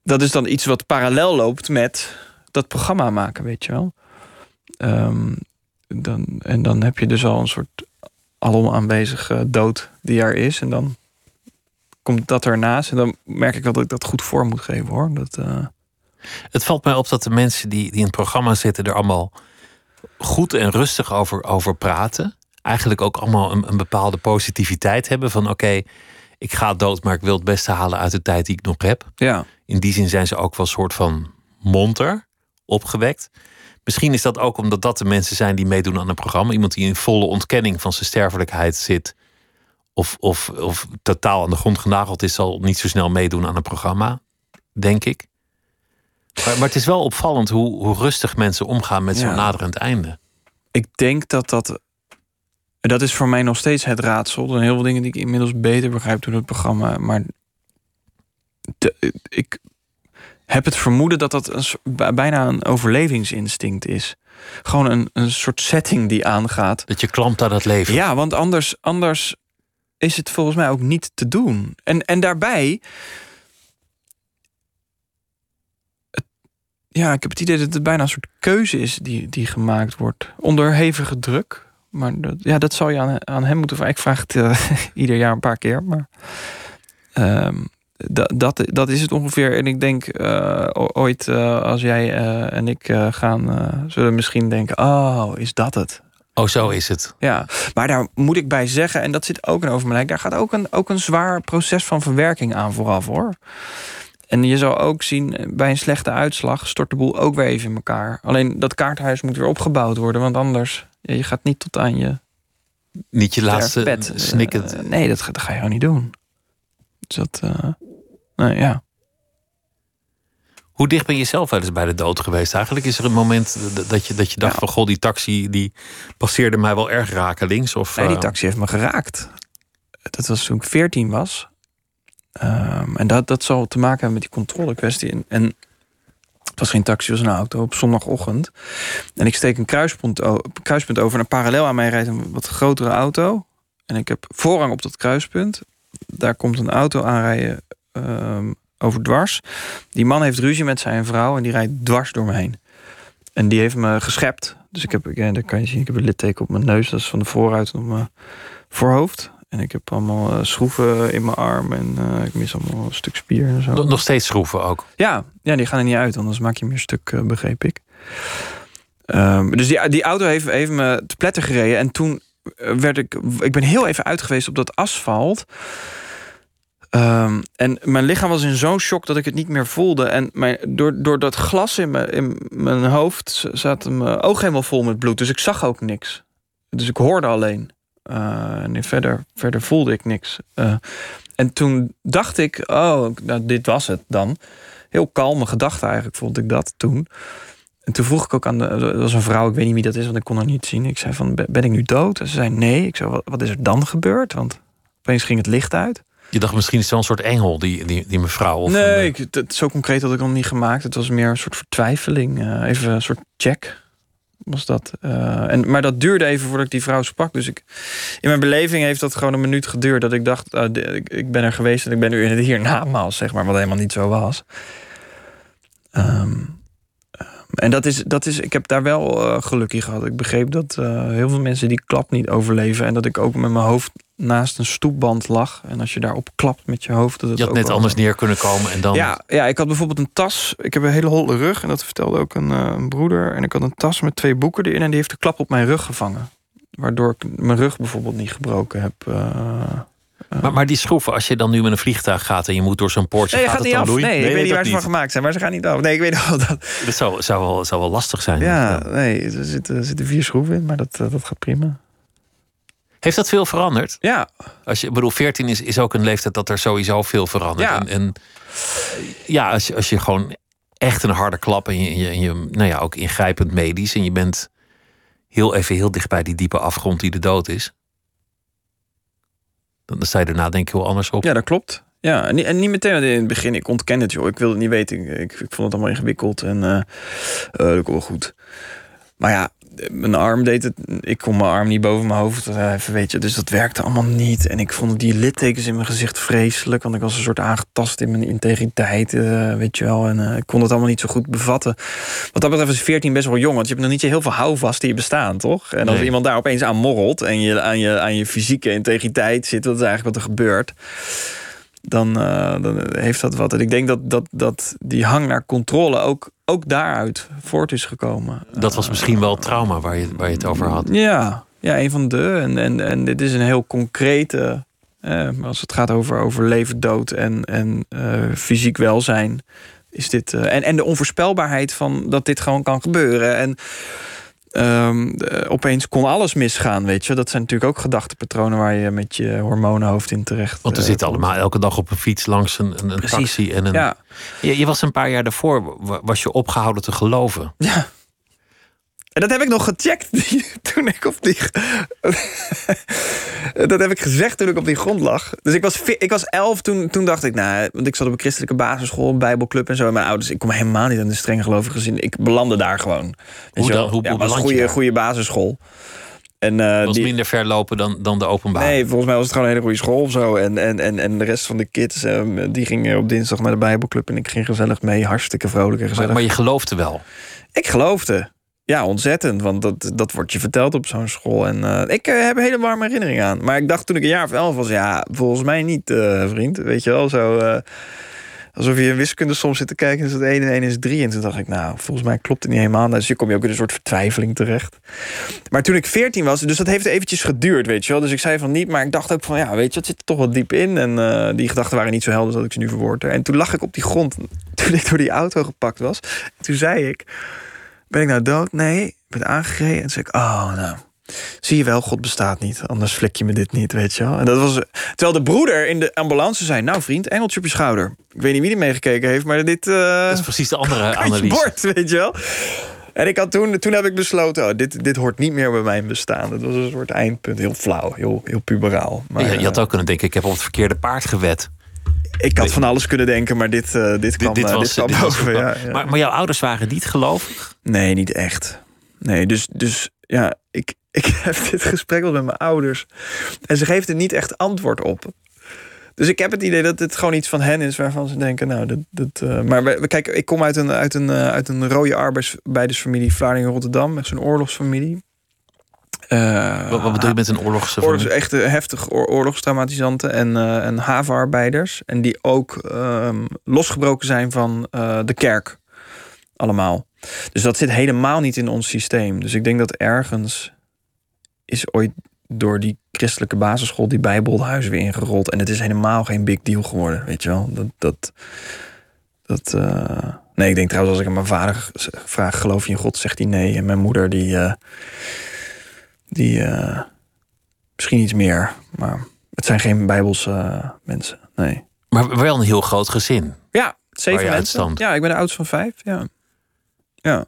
dat is dan iets wat parallel loopt met dat programma maken, weet je wel. Um, dan, en dan heb je dus al een soort alom aanwezige dood die er is. En dan komt dat ernaast. En dan merk ik wel dat ik dat goed voor moet geven hoor. Dat, uh... Het valt mij op dat de mensen die, die in het programma zitten er allemaal goed en rustig over, over praten eigenlijk ook allemaal een, een bepaalde positiviteit hebben. Van oké, ik ga dood, maar ik wil het beste halen uit de tijd die ik nog heb. Ja. In die zin zijn ze ook wel een soort van monter, opgewekt. Misschien is dat ook omdat dat de mensen zijn die meedoen aan een programma. Iemand die in volle ontkenning van zijn sterfelijkheid zit. Of, of, of totaal aan de grond genageld is, zal niet zo snel meedoen aan een programma, denk ik. Maar, maar het is wel opvallend hoe, hoe rustig mensen omgaan met zo'n naderend einde. Ik denk dat dat en dat is voor mij nog steeds het raadsel. Er zijn heel veel dingen die ik inmiddels beter begrijp door het programma. Maar ik heb het vermoeden dat dat een, bijna een overlevingsinstinct is. Gewoon een, een soort setting die aangaat. Dat je klampt aan het leven. Ja, want anders, anders is het volgens mij ook niet te doen. En, en daarbij. ja, ik heb het idee dat het bijna een soort keuze is die, die gemaakt wordt. Onder hevige druk. Maar dat, ja, dat zou je aan, aan hem moeten vragen. Ik vraag het uh, *laughs* ieder jaar een paar keer. Maar um, dat, dat is het ongeveer. En ik denk uh, ooit uh, als jij en ik gaan, zullen we misschien denken: oh, is dat het? Oh, zo is het. Ja, maar daar moet ik bij zeggen, en dat zit ook in over mijn Daar gaat ook een, ook een zwaar proces van verwerking aan vooraf hoor. En je zou ook zien, bij een slechte uitslag stort de boel ook weer even in elkaar. Alleen dat kaarthuis moet weer opgebouwd worden, want anders ja, je gaat niet tot aan je. Niet je laatste bed snikken. Uh, nee, dat, dat, ga je gewoon niet doen. Dus dat. Uh, nou ja. Hoe dicht ben je zelf wel eens bij de dood geweest? Eigenlijk is er een moment dat je, dat je dacht: van goh, die taxi die passeerde mij wel erg rakelings. Of, nee, die taxi heeft me geraakt. Dat was toen ik 14 was. Um, en dat, dat zal te maken hebben met die controlekwestie. En, en het was geen taxi, het was een auto op zondagochtend. En ik steek een kruispunt, kruispunt over. En parallel aan mij rijdt een wat grotere auto. En ik heb voorrang op dat kruispunt. Daar komt een auto aanrijden um, over dwars. Die man heeft ruzie met zijn vrouw en die rijdt dwars door me heen. En die heeft me geschept. Dus ik heb, ja, daar kan je zien, ik heb een litteken op mijn neus. Dat is van de vooruit op mijn voorhoofd. En ik heb allemaal uh, schroeven in mijn arm en uh, ik mis allemaal een stuk spier en zo. Nog steeds schroeven ook? Ja, ja die gaan er niet uit, anders maak je meer stuk, uh, begreep ik. Um, dus die, die auto heeft, heeft me te pletten gereden. En toen werd ik... Ik ben heel even uit geweest op dat asfalt. Um, en mijn lichaam was in zo'n shock dat ik het niet meer voelde. En mijn, door, door dat glas in mijn, in mijn hoofd zat mijn oog helemaal vol met bloed. Dus ik zag ook niks. Dus ik hoorde alleen. Uh, en verder, verder voelde ik niks. Uh, en toen dacht ik, oh, nou, dit was het dan. Heel kalme gedachte eigenlijk vond ik dat toen. En toen vroeg ik ook aan de, er was een vrouw, ik weet niet wie dat is, want ik kon haar niet zien. Ik zei van, ben ik nu dood? En ze zei nee. Ik zei, wat, wat is er dan gebeurd? Want opeens ging het licht uit. Je dacht misschien is het wel een soort engel, die, die, die mevrouw? Of nee, ik, het, zo concreet had ik nog niet gemaakt. Het was meer een soort vertwijfeling. Uh, even een soort check was dat. Uh, en, maar dat duurde even voordat ik die vrouw sprak. Dus ik, in mijn beleving heeft dat gewoon een minuut geduurd. Dat ik dacht, ik, ik, ben er geweest en ik ben nu in het hiernamaals, zeg maar. Wat helemaal niet zo was. Um, en dat is, dat is, ik heb daar wel uh, geluk in gehad. Ik begreep dat uh, heel veel mensen die klap niet overleven. En dat ik ook met mijn hoofd naast een stoepband lag. En als je daarop klapt met je hoofd. Dat het je had net anders neer kunnen komen en dan. Ja, ja, ik had bijvoorbeeld een tas. Ik heb een hele holle rug. En dat vertelde ook een, uh, een broeder. En ik had een tas met twee boeken erin. En die heeft de klap op mijn rug gevangen. Waardoor ik mijn rug bijvoorbeeld niet gebroken heb. Maar, maar die schroeven, als je dan nu met een vliegtuig gaat en je moet door zo'n poortje. Nee, gaat, gaat niet af. Nee, nee, ik weet niet waar ze van gemaakt zijn, maar ze gaan niet af. Nee, ik weet wel dat. Dat zou, zou, wel, zou wel lastig zijn. Ja, nee, er zitten, er zitten vier schroeven in, maar dat, eh, dat gaat prima. Heeft dat veel veranderd? Ja. Als je, bedoel, 14 is, is ook een leeftijd dat er sowieso veel verandert. Ja. En, en ja, als je, als je gewoon echt een harde klap en je, je, je, nou ja, ook ingrijpend medisch en je bent heel even heel dicht bij die diepe afgrond die de dood is. Dan sta je daarna denk ik heel anders op. Ja, dat klopt. Ja, en niet, en niet meteen in het begin. Ik ontken het, joh. Ik wilde het niet weten. Ik, ik, vond het allemaal ingewikkeld en uh, uh, wel goed. Maar ja, mijn arm deed het. Ik kon mijn arm niet boven mijn hoofd even, weet je. Dus dat werkte allemaal niet. En ik vond die littekens in mijn gezicht vreselijk. Want ik was een soort aangetast in mijn integriteit, uh, weet je wel. En uh, ik kon het allemaal niet zo goed bevatten. Wat dat betreft is 14 best wel jong. Want je hebt nog niet zo heel veel houvast in je bestaan, toch? En als Nee. iemand daar opeens aan morrelt... en je aan, je aan je fysieke integriteit zit... dat is eigenlijk wat er gebeurt... Dan, uh, dan heeft dat wat. En ik denk dat, dat, dat die hang naar controle ook, ook daaruit voort is gekomen. Dat was misschien wel trauma waar je, waar je het over had. Ja, ja een van de. En, en, en dit is een heel concrete. Eh, als het gaat over, over leven, dood en, en uh, fysiek welzijn. Is dit, uh, en, en de onvoorspelbaarheid van dat dit gewoon kan gebeuren. En um, de, opeens kon alles misgaan, weet je. Dat zijn natuurlijk ook gedachtepatronen waar je met je hormonenhoofd in terecht. Want we uh, zitten allemaal elke dag op een fiets langs een, een, een taxi. En een, ja. je, je was een paar jaar daarvoor, was je opgehouden te geloven. Ja. En dat heb ik nog gecheckt *laughs* toen ik op die. *laughs* dat heb ik gezegd toen ik op die grond lag. Dus ik was, ik was elf toen, toen dacht ik, nou, want ik zat op een christelijke basisschool, een bijbelclub en zo. En mijn ouders, ik kom helemaal niet aan de strenge gelovige gezin. Ik belandde daar gewoon. Hoe dan? Hoe, ja, hoe was een goede, goede basisschool. En, uh, was die, minder ver lopen dan, dan de openbaar. Nee, volgens mij was het gewoon een hele goede school of zo. En, en, en, en de rest van de kids, uh, die gingen op dinsdag naar de Bijbelclub. En ik ging gezellig mee. Hartstikke vrolijk en gezellig. Maar, maar je geloofde wel? Ik geloofde. Ja, ontzettend. Want dat, dat wordt je verteld op zo'n school. En uh, ik uh, heb hele warme herinneringen aan. Maar ik dacht toen ik een jaar of elf was, ja, volgens mij niet, uh, vriend. Weet je wel, zo. alsof je in wiskunde soms zit te kijken en is het 1 en 1 is 3. En toen dacht ik, nou, volgens mij klopt het niet helemaal. Dus je kom je ook in een soort vertwijfeling terecht. Maar toen ik 14 was, dus dat heeft eventjes geduurd, weet je wel. Dus ik zei van niet, maar ik dacht ook van, ja, weet je, dat zit er toch wat diep in. En die gedachten waren niet zo helder dat ik ze nu verwoord. En toen lag ik op die grond, toen ik door die auto gepakt was. En toen zei ik, ben ik nou dood? Nee, ik ben aangegereden. En toen zei ik, oh, nou, zie je wel, God bestaat niet. Anders flik je me dit niet, weet je wel. En dat was, terwijl de broeder in de ambulance zei, nou vriend, engeltje op je schouder. Ik weet niet wie die meegekeken heeft, maar dit... Uh, dat is precies de andere *laughs* analyse. bord, weet je wel. En ik had toen, toen heb ik besloten, oh, dit, dit hoort niet meer bij mijn bestaan. Dat was een soort eindpunt, heel flauw, heel, heel puberaal. Maar, ja, je had ook kunnen denken, ik heb op het verkeerde paard gewet. Ik had van alles kunnen denken, maar dit, uh, dit kwam, dit, dit, was, dit kwam dit over. Ja, ja. Maar, maar jouw ouders waren niet gelovig? Nee, niet echt. Nee, dus, dus ja, ik, ik *laughs* heb dit gesprek wel met mijn ouders. En ze geeft er niet echt antwoord op. Dus ik heb het idee dat het gewoon iets van hen is waarvan ze denken, nou, dat. dat uh, maar we, kijk, ik kom uit een, uit een, uit een rode arbeidsbeidersfamilie Vlaardingen-Rotterdam, echt zo'n oorlogsfamilie. Uh, wat, wat, bedoel je met een? Oorlogs, echt heftig oor, oorlogstraumatisanten en, en havenarbeiders. En die ook ehm, losgebroken zijn van de kerk. Allemaal. Dus dat zit helemaal niet in ons systeem. Dus ik denk dat ergens is ooit door die christelijke basisschool die bijbelhuis weer ingerold. En het is helemaal geen big deal geworden, weet je wel. Dat, dat, dat uh... Nee, ik denk trouwens als ik aan mijn vader vraag, geloof je in God? Zegt hij nee. En mijn moeder die, die uh, misschien iets meer. Maar het zijn geen bijbelse mensen, nee. Maar wel een heel groot gezin. Ja, zeven mensen. Ja, ik ben de oudste van vijf, ja. Ja.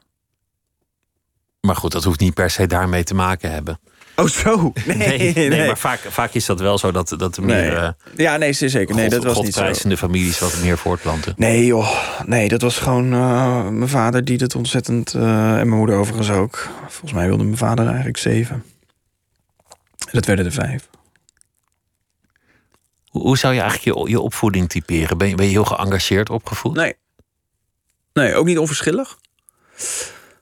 Maar goed, dat hoeft niet per se daarmee te maken hebben. Oh, zo? *laughs* Nee, nee, nee, nee. maar vaak, vaak is dat wel zo dat, dat er meer. Uh, ja, nee, zeker. Nee, God, dat was niet zo. families wat meer voortplanten. Nee, joh. Nee, dat was gewoon uh, mijn vader die dat ontzettend. Uh, en mijn moeder overigens ook. Volgens mij wilde mijn vader eigenlijk zeven. Dat werden er vijf. Hoe, zou je eigenlijk je, je opvoeding typeren? Ben je, ben je heel geëngageerd opgevoed? Nee. Nee, ook niet onverschillig.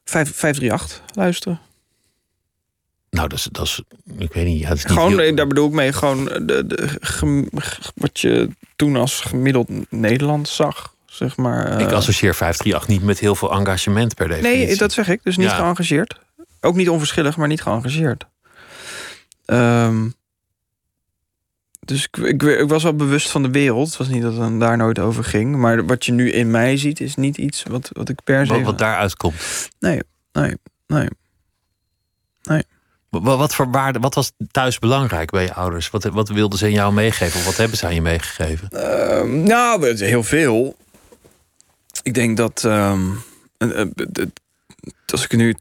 538 luisteren. Nou, dat is, dat is ik weet niet. Ja, is niet Gewoon, heel- eh, daar bedoel ik mee, gewoon de, de, gem- wat je toen als gemiddeld Nederland zag, zeg maar. eh. ik associeer 538 niet met heel veel engagement per definitie. Nee, dat zeg ik. Dus niet Ja. geëngageerd. Ook niet onverschillig, maar niet geëngageerd. Ehm, dus ik, ik, ik was wel bewust van de wereld. Het was niet dat het dan daar nooit over ging. Maar wat je nu in mij ziet, is niet iets wat, wat ik per se... Wat, wat daaruit komt. Nee, nee, nee. Wat, wat voor waarde, wat was thuis belangrijk bij je ouders? Wat, wat wilden ze aan jou meegeven? Of wat hebben ze aan je meegegeven? Ehm, nou, heel veel. Ik denk dat. ehm, eh, eh, als ik nu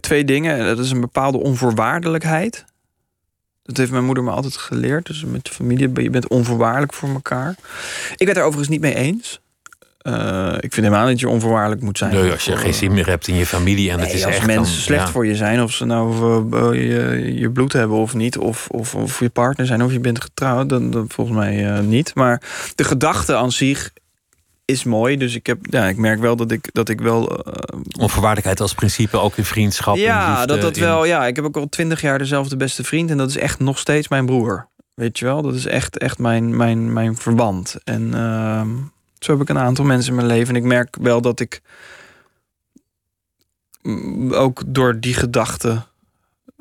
twee dingen. Dat is een bepaalde onvoorwaardelijkheid. Dat heeft mijn moeder me altijd geleerd. Dus met je familie, ben- je bent onvoorwaardelijk voor elkaar. Ik werd er overigens niet mee eens. Eh, ik vind helemaal niet dat je onvoorwaardelijk moet zijn. Nee, als je geen zin meer hebt in je familie en het is als echt mensen dan- slecht ja. voor je zijn, of ze nou eh, je, je bloed hebben of niet, of, of, of je partner zijn, of je bent getrouwd, dan, dan volgens mij eh, niet. Maar de gedachte aan zich is mooi. Dus ik, heb, ja, ik merk wel dat ik, dat ik wel. eh, Onvoorwaardelijkheid als principe ook in vriendschap. ja, liefde, dat dat in- wel. Ja, ik heb ook al twintig jaar dezelfde beste vriend. En dat is echt nog steeds mijn broer. Weet je wel, dat is echt, echt mijn, mijn, mijn verband. En ehm, zo heb ik een aantal mensen in mijn leven. En ik merk wel dat ik mm, ook door die gedachte.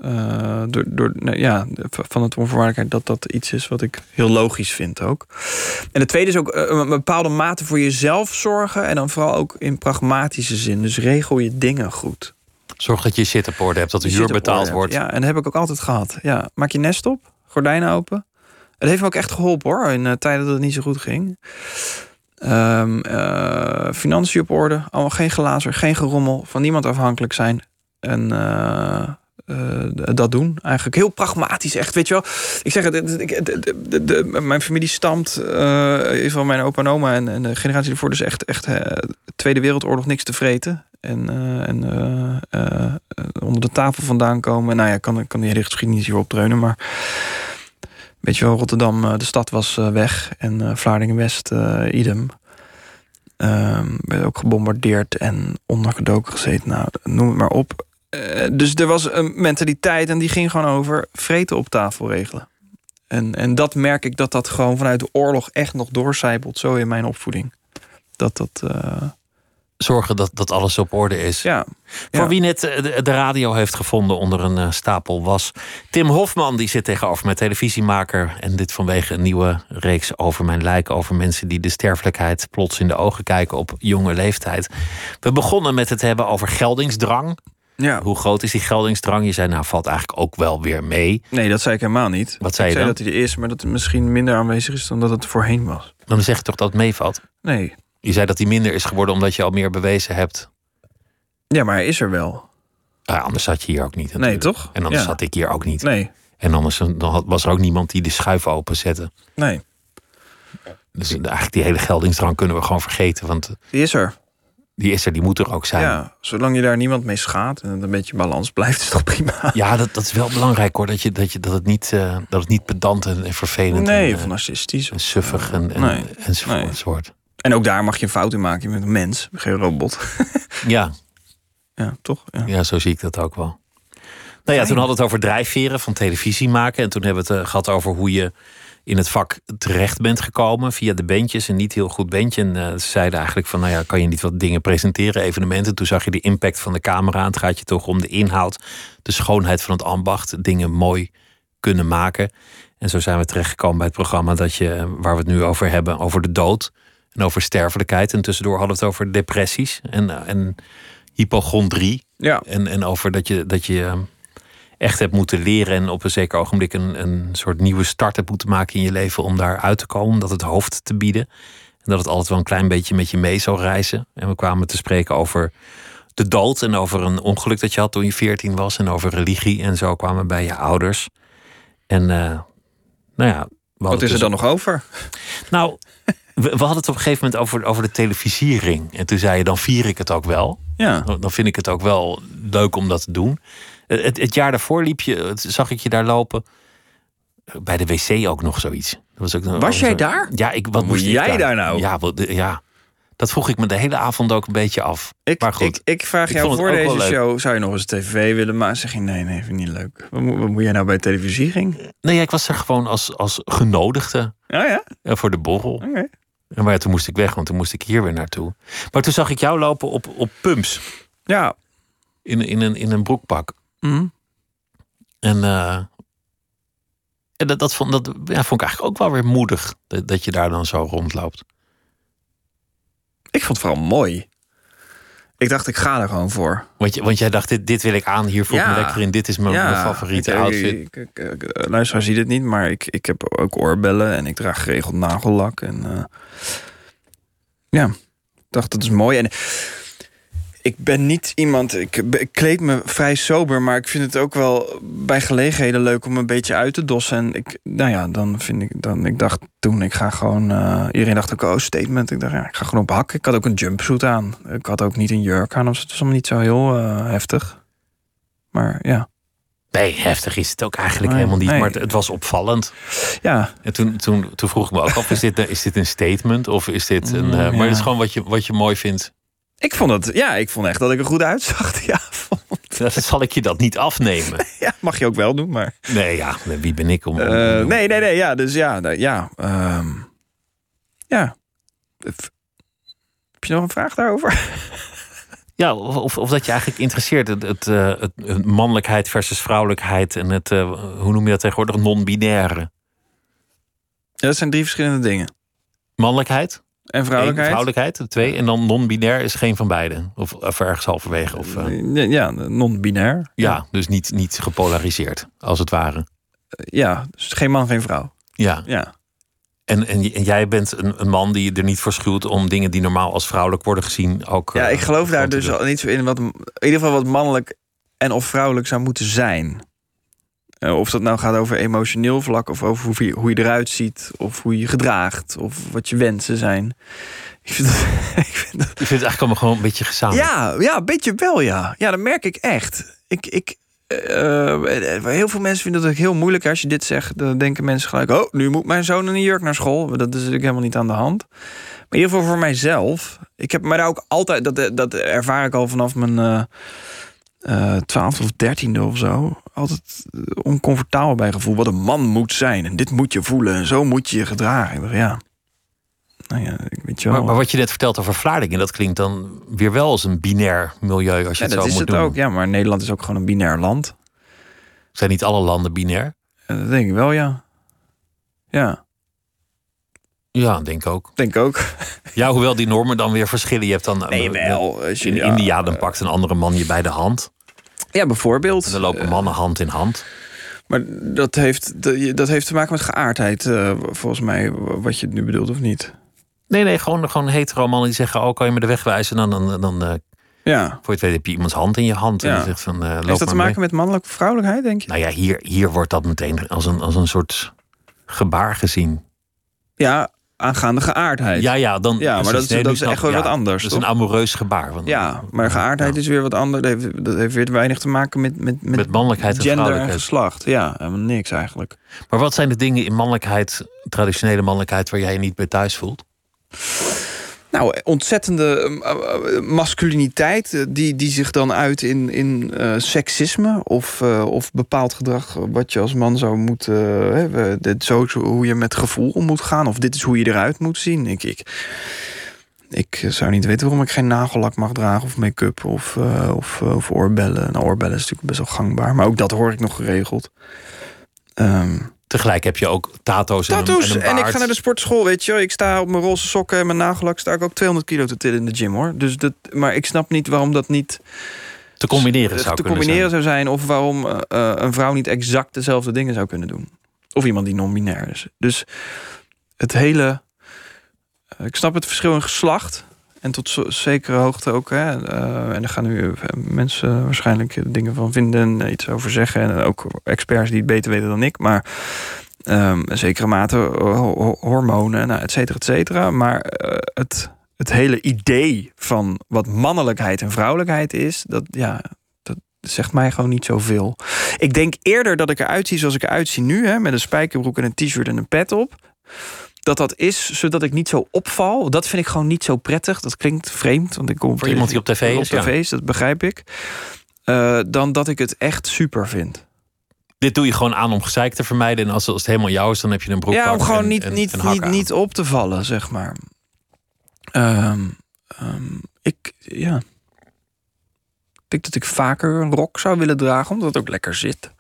Eh, door, door, nou ja, van het onvoorwaardelijkheid, dat dat iets is wat ik heel logisch vind ook. En het tweede is ook eh, een bepaalde mate voor jezelf zorgen. En dan vooral ook in pragmatische zin. Dus regel je dingen goed. Zorg dat je shit op orde hebt, dat de Je huur betaald wordt. Ja, en dat heb ik ook altijd gehad. Ja, maak je nest op, gordijnen open. Het heeft me ook echt geholpen hoor, in eh, tijden dat het niet zo goed ging. Eh, financiën op orde, allemaal geen glazer, geen gerommel, van niemand afhankelijk zijn. En eh, eh, dat doen. Eigenlijk heel pragmatisch, echt, weet je wel. Ik zeg het, mijn familie stamt, eh is van mijn opa en oma en, de generatie ervoor, dus echt, echt eh, Tweede Wereldoorlog niks te vreten. En, eh, en eh, eh, onder de tafel vandaan komen. Nou ja, ik kan, kan die hele geschiedenis hier opdreunen, maar weet je wel, Rotterdam, eh, de stad was eh, weg en eh Vlaardingen-West, eh, idem. Ehm werd ook gebombardeerd en ondergedoken gezeten. Nou, noem het maar op. Eh, dus er was een mentaliteit en die ging gewoon over vreten op tafel regelen. En, en dat merk ik dat dat gewoon vanuit de oorlog echt nog doorcijpelt, zo in mijn opvoeding. Dat dat, eh, Zorgen dat, dat alles op orde is. ja. Voor ja. wie net eh, de, de radio heeft gevonden onder een stapel was. Tim Hofman, die zit tegenover mij, televisiemaker. En dit vanwege een nieuwe reeks over mijn lijk. Over mensen die de sterfelijkheid plots in de ogen kijken op jonge leeftijd. We begonnen met het hebben over geldingsdrang. Ja. Hoe groot is die geldingsdrang? Je zei, nou valt eigenlijk ook wel weer mee. Nee, dat zei ik helemaal niet. Wat zei ik je zei dan? dat hij er is, maar dat het misschien minder aanwezig is dan dat het voorheen was. Dan zeg je toch dat het meevalt? Nee. Je zei dat die minder is geworden omdat je al meer bewezen hebt. Ja, maar hij is er wel. Ah, anders zat je hier ook niet. Nee, toch? En anders Ja. zat ik hier ook niet. Nee. En anders dan had- was er ook niemand die de schuif openzette. Nee. Dus eigenlijk die hele geldingsdrang kunnen we gewoon vergeten. Want Die is er. Die is er, die moet er ook zijn. Ja. Zolang je daar niemand mee schaadt en een beetje balans *laughs* blijft, is toch prima. Ja, dat, dat is wel belangrijk hoor. Dat, je, dat, je, dat, het, niet, eh, dat het niet pedant en, en vervelend Nee, en, of eh, narcistisch. en suffig en, en, Nee. enzovoorts wordt. En ook daar mag je een fout in maken. Je bent een mens, geen robot. *laughs* Ja, Ja, toch? Ja. ja, zo zie ik dat ook wel. Nou ja, toen hadden we het over drijfveren van televisie maken. En toen hebben we het eh, gehad over hoe je in het vak terecht bent gekomen via de bandjes. Een niet heel goed bandje. En eh, ze zeiden eigenlijk van, nou ja, kan je niet wat dingen presenteren, evenementen. Toen zag je de impact van de camera. Het gaat je toch om de inhoud, de schoonheid van het ambacht. Dingen mooi kunnen maken. En zo zijn we terechtgekomen bij het programma dat je, waar we het nu over hebben, over de dood. En over sterfelijkheid. En tussendoor hadden we het over depressies en, eh, en hypochondrie. Ja. En, en over dat je, dat je echt hebt moeten leren en op een zeker ogenblik een, een soort nieuwe start hebt moeten maken in je leven om daar uit te komen, om dat het hoofd te bieden. En dat het altijd wel een klein beetje met je mee zou reizen. En we kwamen te spreken over de dood en over een ongeluk dat je had toen je 14 was en over religie. En zo kwamen we bij je ouders. En eh, nou ja, Wat is er dus- dan nog over? nou, we, we hadden het op een gegeven moment over, over de televisiering. En toen zei je, dan vier ik het ook wel. Ja. Dan vind ik het ook wel leuk om dat te doen. Eh, Het, het jaar daarvoor liep je, het- zag ik je daar lopen. Eh, Bij de wc ook nog zoiets. Dat was, ook, Was jij daar? Ja, ik, wat moest jij daar nou? Ja, wat, ja, Dat vroeg ik me de hele avond ook een beetje af. Ik, maar goed, ik, ik vraag Ik jou voor deze show... zou je nog eens tv willen maken? Zeg je, nee, nee, vind ik niet leuk. Wat, moet- wat moet jij nou bij televisie ging? nee, ik was er gewoon als, als genodigde Ja, ja, eh, voor de borrel. oké. En maar toen moest ik weg, want toen moest ik hier weer naartoe. Maar toen zag ik jou lopen op, op pumps Ja. in, in, een, in een broekpak. Mhm. En, eh, en dat, dat, vond, dat ja, vond ik eigenlijk ook wel weer moedig. Dat, dat je daar dan zo rondloopt. Ik vond het vooral mooi. Ik dacht, ik ga er gewoon voor. Want, je, want jij dacht, dit, dit wil ik aan, hier voel ik me Ja. lekker in. Dit is mijn, mijn favoriete ik, outfit. Ik, ik, ik, ik- luisteraar ziet het niet, maar ik, ik heb ook oorbellen en ik draag geregeld nagellak. En eh, ja, ik dacht dat is mooi. En ik ben niet iemand, ik, ik kleed me vrij sober, maar ik vind het ook wel bij gelegenheden leuk om een beetje uit te dossen. En ik, nou ja, dan vind ik, dan, ik dacht toen, ik ga gewoon, eh, iedereen dacht ook, oh, statement. Ik dacht, ja, ik ga gewoon op hak. Ik had ook een jumpsuit aan. Ik had ook niet een jurk aan, dus het was allemaal niet zo heel eh, heftig. Maar ja. Nee, heftig is het ook eigenlijk Nee, helemaal niet. nee. Maar het, het was opvallend. Ja, En toen, toen, toen vroeg ik me ook af, is dit, is dit een statement? Of is dit een... eh, Mm, Maar ja. het is gewoon wat je, wat je mooi vindt. Ik vond het, ja, ik vond echt dat ik er goed uitzag. Ja, *laughs* Dan zal ik je dat niet afnemen. *laughs* ja mag je ook wel doen, maar. Nee, ja, wie ben ik om... Eh, nee, nee, nee, ja, dus ja, nou, ja. ehm, ja. Heb je nog een vraag daarover? *laughs* Ja, of, of, dat je eigenlijk interesseert het, het, eh, het, het mannelijkheid versus vrouwelijkheid en het, eh, hoe noem je dat tegenwoordig, non-binaire. Ja, dat zijn drie verschillende dingen. Mannelijkheid, En vrouwelijkheid? één, vrouwelijkheid, twee, en dan non-binair is geen van beide. Of, of ergens halverwege. Of, eh, Ja, ja, non-binair. ja, dus niet, niet gepolariseerd, als het ware. Ja, dus geen man, geen vrouw. Ja, Ja. en, en, en jij bent een, een man die er niet voor schuwt om dingen die normaal als vrouwelijk worden gezien ook. Ja, eh, ik geloof daar dus al niet zo in wat, in ieder geval wat mannelijk en of vrouwelijk zou moeten zijn. Eh, of dat nou gaat over emotioneel vlak, of over hoe je, hoe je eruit ziet, of hoe je je gedraagt, of wat je wensen zijn. *laughs* Ik vind dat, *laughs* ik vind dat Ik vind het eigenlijk allemaal gewoon een beetje gezamenlijk. ja, ja, een beetje wel, ja. Ja, dat merk ik echt. Ik, ik, eh, eh, heel veel mensen vinden dat ook heel moeilijk. Als je dit zegt, dan denken mensen gelijk... oh, nu moet mijn zoon in een jurk naar school. Maar Dat is natuurlijk helemaal niet aan de hand. Maar in ieder geval voor mijzelf. Ik heb me daar ook altijd... dat, dat ervaar ik al vanaf mijn twaalfde of dertiende of zo... altijd eh, oncomfortabel bij gevoel. Wat een man moet zijn. En dit moet je voelen. En zo moet je je gedragen. Dacht, ja... Nou ja, ik weet je wel. Maar, maar wat je net vertelt over Vlaardingen, dat klinkt dan weer wel als een binair milieu als je ja, het dat zo is moet het doen. ook. Ja, maar Nederland is ook gewoon een binair land. Zijn niet alle landen binair? Ja, dat denk ik wel, ja. Ja, Ja, denk ook. denk ook. Ja, hoewel die normen dan weer verschillen. Je hebt dan Nee, wel. Als je- in ja, India dan pakt een andere man je bij de hand. Ja, bijvoorbeeld. En lopen mannen hand in hand. Maar dat heeft, dat- heeft te maken met geaardheid, eh, volgens mij, wat je nu bedoelt of niet. Nee, nee, gewoon, gewoon hetero mannen die zeggen... oh, kan je me de weg wijzen? En dan, dan, dan eh, Ja. voor je het weet heb je iemands hand in je hand. En Ja. die zegt van, eh, loop Heeft dat te maken mee. met mannelijke vrouwelijkheid, denk je? Nou ja, hier, hier wordt dat meteen als een, als een soort gebaar gezien. Ja, aangaande geaardheid. Ja, ja, dan, Ja, maar dat is- Nee, dat nu is snap- echt wel ja, wat anders, Dat is een amoureus gebaar. Want, Ja, maar geaardheid is weer wat anders. Dat heeft, dat heeft weer weinig te maken met, met, met, Met mannelijkheid en gender en geslacht. Ja, helemaal niks eigenlijk. Maar wat zijn de dingen in mannelijkheid, traditionele mannelijkheid, waar jij je niet bij thuis voelt? Nou, ontzettende eh, eh, masculiniteit eh, die, die zich dan uit in, in seksisme of, of bepaald gedrag wat je als man zou moeten. hè, dit, hoe je met gevoel om moet gaan, of dit is hoe je eruit moet zien. Ik, ik, ik zou niet weten waarom ik geen nagellak mag dragen of make-up of, of, of oorbellen. Nou, oorbellen is natuurlijk best wel gangbaar, maar ook dat hoor ik nog geregeld. Ehm, Tegelijk heb je ook tato's en een, en een En ik ga naar de sportschool, weet je. Ik sta op mijn roze sokken en mijn nagellak sta ik ook 200 kilo te tillen in de gym, hoor. Dus dat, maar ik snap niet waarom dat niet te combineren zou te kunnen combineren zijn. zou zijn. Of waarom eh, eh, een vrouw niet exact dezelfde dingen zou kunnen doen. Of iemand die non-binair is. Dus het hele... eh, ik snap het verschil in geslacht. En tot zekere hoogte ook. Hè. Eh, en daar gaan nu eh, mensen waarschijnlijk dingen van vinden. En iets over zeggen. En ook experts die het beter weten dan ik. Maar ehm, een zekere mate ho- ho- hormonen, nou, et cetera, et cetera. Maar eh, het, het hele idee van wat mannelijkheid en vrouwelijkheid is... dat, ja, dat zegt mij gewoon niet zoveel. Ik denk eerder dat ik eruit zie zoals ik eruit zie nu... Hè, met een spijkerbroek en een t-shirt en een pet op... dat dat is zodat ik niet zo opval. Dat vind ik gewoon niet zo prettig. Dat klinkt vreemd, want ik kom Voor iemand die op tv is, Op tv ja. dat begrijp ik. Eh, dan dat ik het echt super vind. Dit doe je gewoon aan om gezeik te vermijden. En als, als het helemaal jou is, dan heb je een broek Ja, om gewoon en, niet, en, niet, en niet, niet op te vallen, zeg maar. Ehm, ehm, ik, ja. Ik denk dat ik vaker een rok zou willen dragen, omdat het ook lekker zit.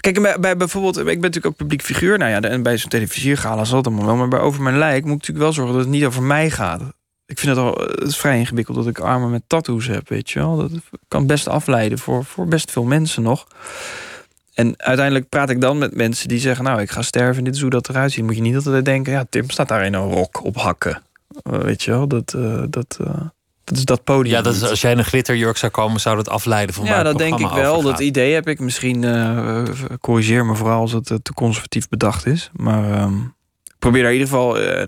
Kijk, bij, bij bijvoorbeeld, ik ben natuurlijk ook publiek figuur. Nou ja, bij zo'n televisiegala zal het allemaal wel. Maar bij Over Mijn Lijk moet ik natuurlijk wel zorgen dat het niet over mij gaat. Ik vind het al het is vrij ingewikkeld dat ik armen met tattoos heb, weet je wel. Dat kan best afleiden voor, voor best veel mensen nog. En uiteindelijk praat ik dan met mensen die zeggen... nou, ik ga sterven en dit is hoe dat eruit ziet. Moet je niet altijd denken, ja, Tim staat daar in een rok op hakken. Eh, weet je wel, dat, eh, dat, eh, dat is dat podium Ja, dat is, als jij in een glitterjurk zou komen, zou dat afleiden van Ja, dat denk ik wel. Dat idee heb ik. Misschien eh, corrigeer me vooral als het eh, te conservatief bedacht is. Maar ehm, ik probeer daar in ieder geval eh,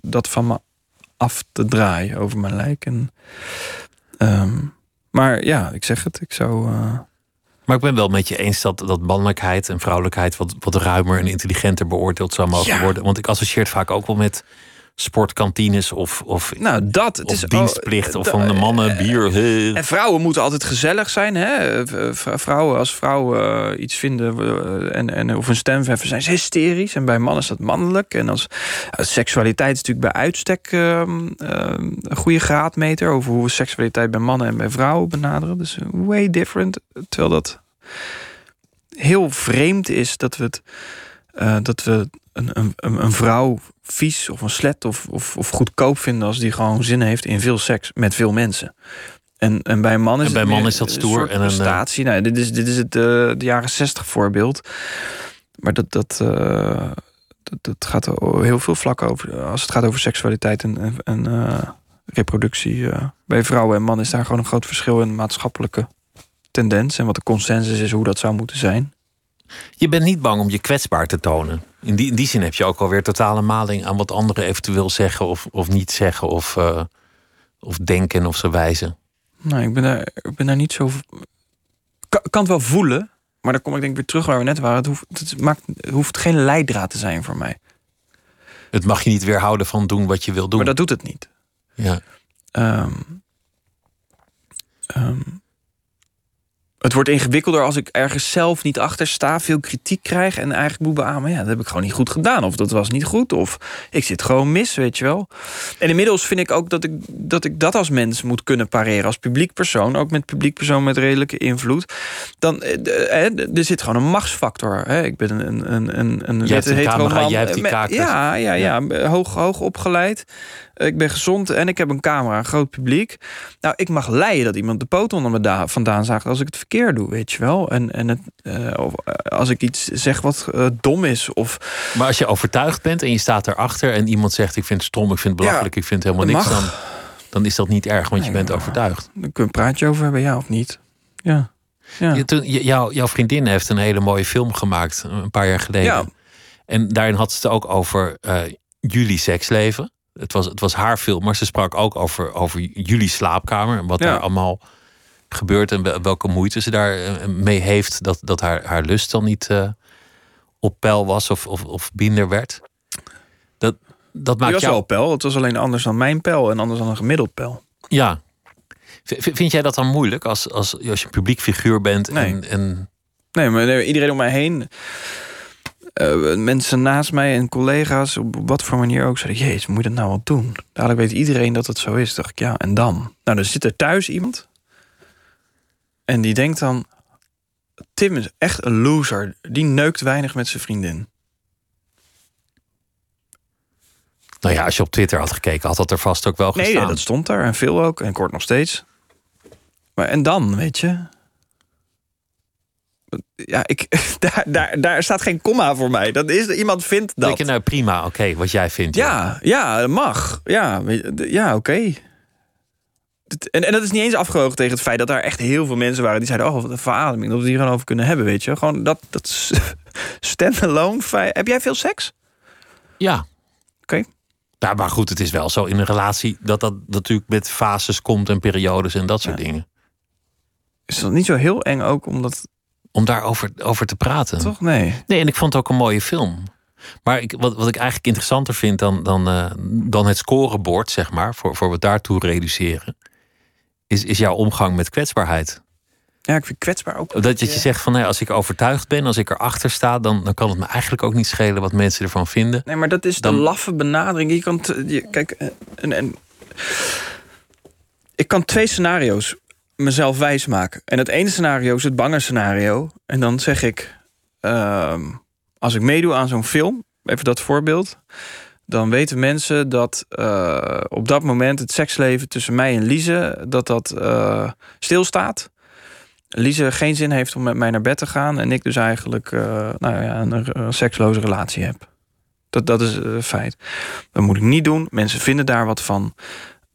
dat van me af te draaien over mijn lijk. En, ehm, maar ja, ik zeg het. Ik zou. Maar ik ben wel met je eens dat, dat mannelijkheid en vrouwelijkheid wat, wat ruimer en intelligenter beoordeeld zou mogen Ja. worden. Want ik associeer het vaak ook wel met sportkantines of, of, nou, dat. Het of is dienstplicht. of van de mannen bier. eh. En vrouwen moeten altijd gezellig zijn. Hè? Vrouwen, als vrouwen eh, iets vinden eh, en, en, of een stem verheffen, zijn ze hysterisch. En bij mannen is dat mannelijk. En als seksualiteit is natuurlijk bij uitstek ehm, ehm, een goede graadmeter over hoe we seksualiteit bij mannen en bij vrouwen benaderen. Dus way different. Terwijl dat heel vreemd is dat we het eh, dat we een, een, een vrouw vies of een slet of, of, of goedkoop vinden als die gewoon zin heeft in veel seks met veel mensen. En, en bij een man is En bij het man is dat stoer en een, eh, prestatie. Nou, dit is, dit is het eh, de jaren zestig voorbeeld. Maar dat, dat, dat, dat gaat heel veel vlakken over. Als het gaat over seksualiteit en, en, reproductie. bij vrouwen en mannen is daar gewoon een groot verschil in maatschappelijke tendens. En wat de consensus is hoe dat zou moeten zijn. Je bent niet bang om je kwetsbaar te tonen. In die, in die zin heb je ook alweer totale maling aan wat anderen eventueel zeggen of, of niet zeggen of, eh, of denken of zo wijzen. Nou, ik ben daar, ik ben daar niet zo. Kan, kan het wel voelen, maar dan kom ik denk ik weer terug waar we net waren. Het hoeft, het maakt, het hoeft geen leidraad te zijn voor mij. Het mag je niet weerhouden van doen wat je wil doen. Maar dat doet het niet. ja. Ehm, ehm, het wordt ingewikkelder als ik ergens zelf niet achter sta, veel kritiek krijg en eigenlijk moet beamen, ja, dat heb ik gewoon niet goed gedaan. Of dat was niet goed. Of ik zit gewoon mis, weet je wel. En inmiddels vind ik ook dat ik dat, ik dat als mens moet kunnen pareren. Als publiek persoon, ook met publiek persoon met redelijke invloed. Dan, eh, eh, er zit gewoon een machtsfactor. Hè. Ik ben een, een, een, een Jij hebt een hetero camera, man jij hebt die met- kakers. Ja, opgeleid. Ik ben gezond en ik heb een camera, een groot publiek. Nou, ik mag leiden dat iemand de poot onder me da- vandaan zaagt als ik het verkeerd doe, weet je wel. En, en het, eh, of, eh, als ik iets zeg wat eh, dom is. Of Maar als je overtuigd bent en je staat erachter en iemand zegt: Ik vind het stom, ik vind het belachelijk, ik vind helemaal niks, dan, dan is dat niet erg, want je bent overtuigd. dan kun je een praatje over hebben, ja of niet. Ja. Ja. Je, toen, je- jouw, vriendin heeft een hele mooie film gemaakt, een paar jaar geleden. Ja. En daarin had ze het ook over eh, jullie seksleven. Het was, het was haar film, maar ze sprak ook over, over jullie slaapkamer. En wat Ja. daar allemaal gebeurt en wel- welke moeite ze daar eh, mee heeft. Dat, dat haar, haar lust dan niet eh, op peil was of, of, of minder werd. Dat, dat Die maakt was jou... wel pijl. Het was alleen anders dan mijn pijl en anders dan een gemiddeld pijl. Ja. V- Vind jij dat dan moeilijk als, als, als je een publiek figuur bent? Nee. En, en Nee, maar iedereen om mij heen, eh, mensen naast mij en collega's, op wat voor manier ook, zeiden: Jezus, moet je dat nou wel doen? Dadelijk weet iedereen dat het zo is. Dacht ik, ja, en dan? Nou, dan zit er thuis iemand en die denkt dan: Tim is echt een loser. Die neukt weinig met zijn vriendin. nou ja, als je op Twitter had gekeken, had dat er vast ook wel gestaan. nee, dat stond daar en veel ook en kort nog steeds. Maar en dan, weet je? Ja, ik, *laughs* daar, daar, daar staat geen komma voor mij. Dat is, iemand vindt dat. Denk je nou prima, oké, wat jij vindt. Ja, ja, dat mag. Ja, ja oké. En, en dat is niet eens afgewogen tegen het feit dat daar echt heel veel mensen waren die zeiden: Oh, wat een verademing, dat we het hier gewoon over kunnen hebben, weet je. Gewoon dat, dat *laughs* stand-alone. feit. Heb jij veel seks? Ja. Oké. Ja, maar goed, het is wel zo in een relatie dat dat natuurlijk met fases komt en periodes en dat soort Ja. dingen. Is dat niet zo heel eng ook, omdat Om daarover over te praten. toch? Nee. Nee, en ik vond het ook een mooie film. Maar ik, wat, wat ik eigenlijk interessanter vind dan, dan, uh, dan het scorebord, zeg maar, voor, voor we daartoe reduceren, is, is jouw omgang met kwetsbaarheid. Ja, ik vind kwetsbaar ook. Dat, dat je zegt van nee, als ik overtuigd ben, als ik erachter sta, dan, dan kan het me eigenlijk ook niet schelen wat mensen ervan vinden. Nee, maar dat is Dan- de laffe benadering. Je kan, t- je, kijk, eh, en, en, ik kan twee scenario's mezelf wijsmaken. En het ene scenario is het bange scenario. En dan zeg ik, ehm, als ik meedoe aan zo'n film, even dat voorbeeld, dan weten mensen dat eh, op dat moment het seksleven tussen mij en Lize dat dat eh, stilstaat. Lize geen zin heeft om met mij naar bed te gaan en ik dus eigenlijk eh, nou ja, een, seksloze relatie heb. Dat, dat is feit. Dat moet ik niet doen. Mensen vinden daar wat van.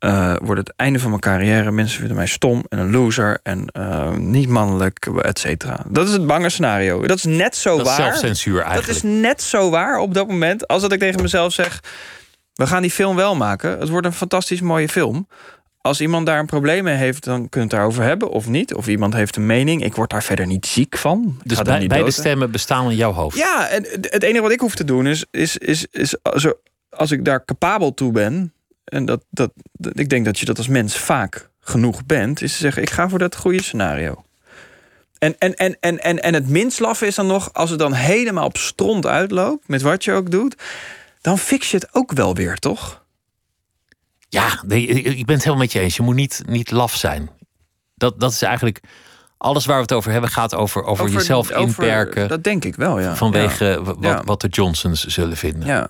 Eh, wordt het einde van mijn carrière. Mensen vinden mij stom en een loser en eh, niet mannelijk, et cetera. Dat is het bange scenario. Dat is net zo Dat is waar. zelfcensuur Dat eigenlijk. is net zo waar op dat moment als dat ik tegen mezelf zeg: we gaan die film wel maken. Het wordt een fantastisch mooie film. Als iemand daar een probleem mee heeft, dan kun je het daarover hebben of niet. Of iemand heeft een mening. Ik word daar verder niet ziek van. Ik Dus bij, beide stemmen bestaan in jouw hoofd. Ja, en het enige wat ik hoef te doen is, is, is, is er- als ik daar capabel toe ben, en dat, dat, dat- ik denk dat je dat als mens vaak genoeg bent, is te zeggen: ik ga voor dat goede scenario. En, en, en, en, en, en het minst laffe is dan nog, als het dan helemaal op stront uitloopt, met wat je ook doet, dan fix je het ook wel weer, toch? Ja, nee, ik ben het helemaal met je eens. Je moet niet, niet laf zijn. Dat, dat is eigenlijk. Alles waar we het over hebben gaat over, over, jezelf over- inperken. Dat denk ik wel, ja. vanwege wat, Ja. wat de Johnsons zullen vinden. Ja.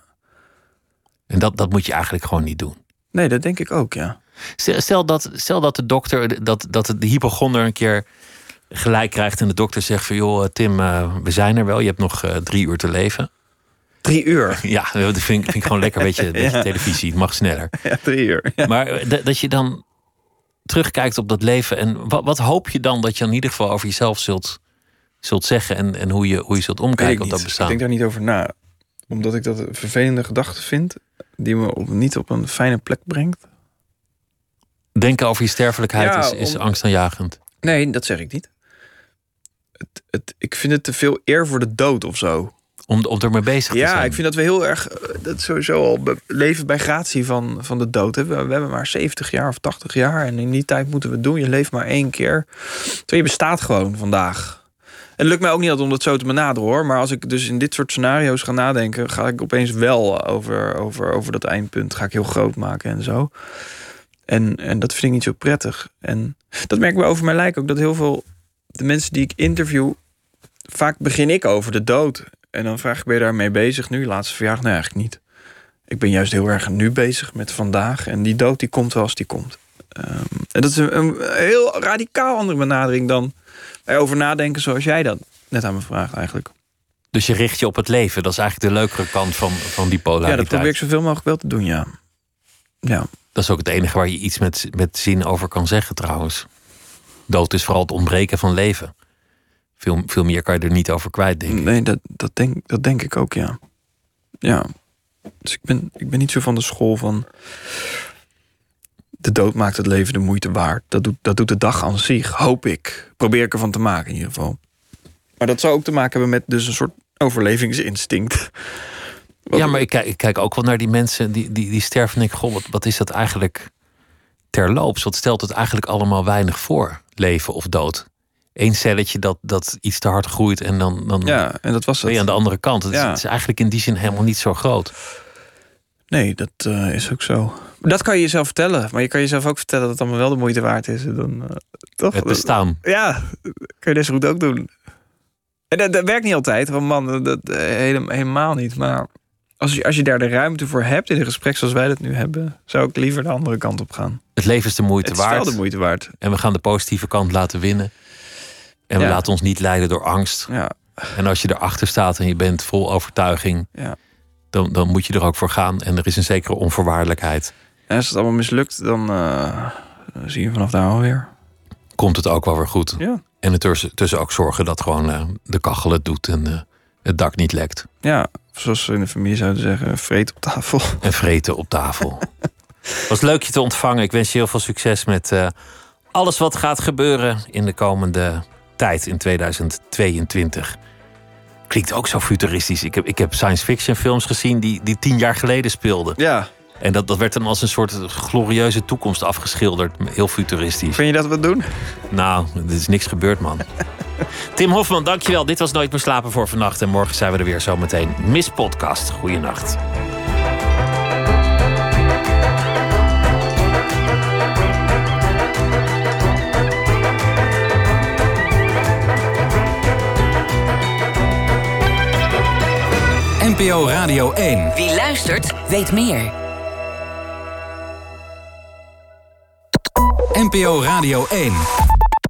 En dat, dat moet je eigenlijk gewoon niet doen. Nee, dat denk ik ook, ja. Stel, dat, stel dat de dokter, dat, dat de hypochonder een keer gelijk krijgt en de dokter zegt van joh, Tim, eh, we zijn er wel. Je hebt nog eh, drie uur te leven. Drie uur. *laughs* Ja, dat vind, ik- vind ik gewoon lekker. Weet je, *laughs* beetje Ja. televisie, het mag sneller. *laughs* Ja, drie uur. Ja. Maar eh, dat- je dan terugkijkt op dat leven. En wat, wat hoop je dan dat je in ieder geval over jezelf zult, zult zeggen en, en hoe, je, hoe je zult ik omkijken op dat Ik bestaan? denk daar niet over na. Omdat ik dat een vervelende gedachte vind. Die me op, niet op een fijne plek brengt. Denken over je sterfelijkheid Ja, is, is om- angstaanjagend. Nee, dat zeg ik niet. Het, het, ik vind het te veel eer voor de dood of zo. Om, om ermee bezig te Ja, zijn. ik vind dat we heel erg... eh, Dat sowieso al leven bij gratie van, van de dood. We, we hebben maar 70 jaar of 80 jaar. En in die tijd moeten we doen. Je leeft maar één keer. Terwijl je bestaat gewoon vandaag. Het lukt mij ook niet altijd om dat zo te benaderen hoor. Maar als ik dus in dit soort scenario's ga nadenken... ga ik opeens wel over, over, over dat eindpunt. Ga ik heel groot maken en zo. En, en dat vind ik niet zo prettig. En dat merk ik over mijn lijk ook. Dat heel veel... De mensen die ik interview... Vaak begin ik over de dood. En dan vraag ik, ben je daarmee bezig nu? Laatste verjaardag? Nee, eigenlijk niet. Ik ben juist heel erg nu bezig met vandaag. En die dood die komt wel als die komt. Ehm, en dat is een heel radicaal andere benadering dan erover nadenken zoals jij dat net aan me vraagt eigenlijk. Dus je richt je op het leven. Dat is eigenlijk de leukere kant van, van die Ja, polariteit. dat probeer ik zoveel mogelijk wel te doen, ja. Ja, Dat is ook het enige waar je iets met, met zin over kan zeggen trouwens. Dood is vooral het ontbreken van leven. Veel, veel meer kan je er niet over kwijt, denk ik. nee, dat, dat, denk, dat denk ik ook, ja. Ja. Dus ik ben, ik ben niet zo van de school van... De dood maakt het leven de moeite waard. Dat doet, dat doet de dag aan zich, hoop ik. Probeer ik ervan te maken in ieder geval. Maar dat zou ook te maken hebben met dus een soort overlevingsinstinct. Ja, maar ik kijk, ik kijk ook wel naar die mensen die, die, die sterven. En denk, ik, goh, wat, wat is dat eigenlijk terloops? Wat stelt het eigenlijk allemaal weinig voor, leven of dood? Eén celletje dat, dat iets te hard groeit en dan, dan Ja, en dat was ben je aan het. de andere kant. Het, is, Ja. het is eigenlijk in die zin helemaal niet zo groot. Nee, dat eh, is ook zo. Dat kan je jezelf vertellen. Maar je kan jezelf ook vertellen dat het allemaal wel de moeite waard is. En Dan, eh, toch? Het bestaan. Ja, kun je zo goed ook doen. En dat, dat werkt niet altijd, want man, dat, eh, helemaal, niet. Maar als je, als je daar de ruimte voor hebt in een gesprek zoals wij dat nu hebben, zou ik liever de andere kant op gaan. Het leven is de moeite het is waard. wel de moeite waard. En we gaan de positieve kant laten winnen. En we laten ons niet leiden door angst. Ja, En als je erachter staat en je bent vol overtuiging, ja. dan, dan moet je er ook voor gaan. En er is een zekere onvoorwaardelijkheid. En als het allemaal mislukt, dan eh, zie je vanaf daar alweer. Komt het ook wel weer goed. Ja. En ertussen tussen ook zorgen dat gewoon eh, de kachel het doet en eh, het dak niet lekt. Ja, zoals ze in de familie zouden zeggen, vreet op tafel. *laughs* En vreten op tafel. *laughs* Was leuk je te ontvangen. Ik wens je heel veel succes met alles wat gaat gebeuren in de komende tijd in 2022. Klinkt ook zo futuristisch. Ik heb, ik heb science fiction films gezien die, die tien jaar geleden speelden. Ja. En dat, dat werd dan als een soort glorieuze toekomst afgeschilderd. Heel futuristisch. Vind je dat we het doen? Nou, er is niks gebeurd, man. *laughs* Tim Hofman, dankjewel. Dit was Nooit meer slapen voor vannacht. En morgen zijn we er weer zometeen. Miss Podcast. Goeienacht. NPO Radio 1. Wie luistert, weet meer. NPO Radio 1.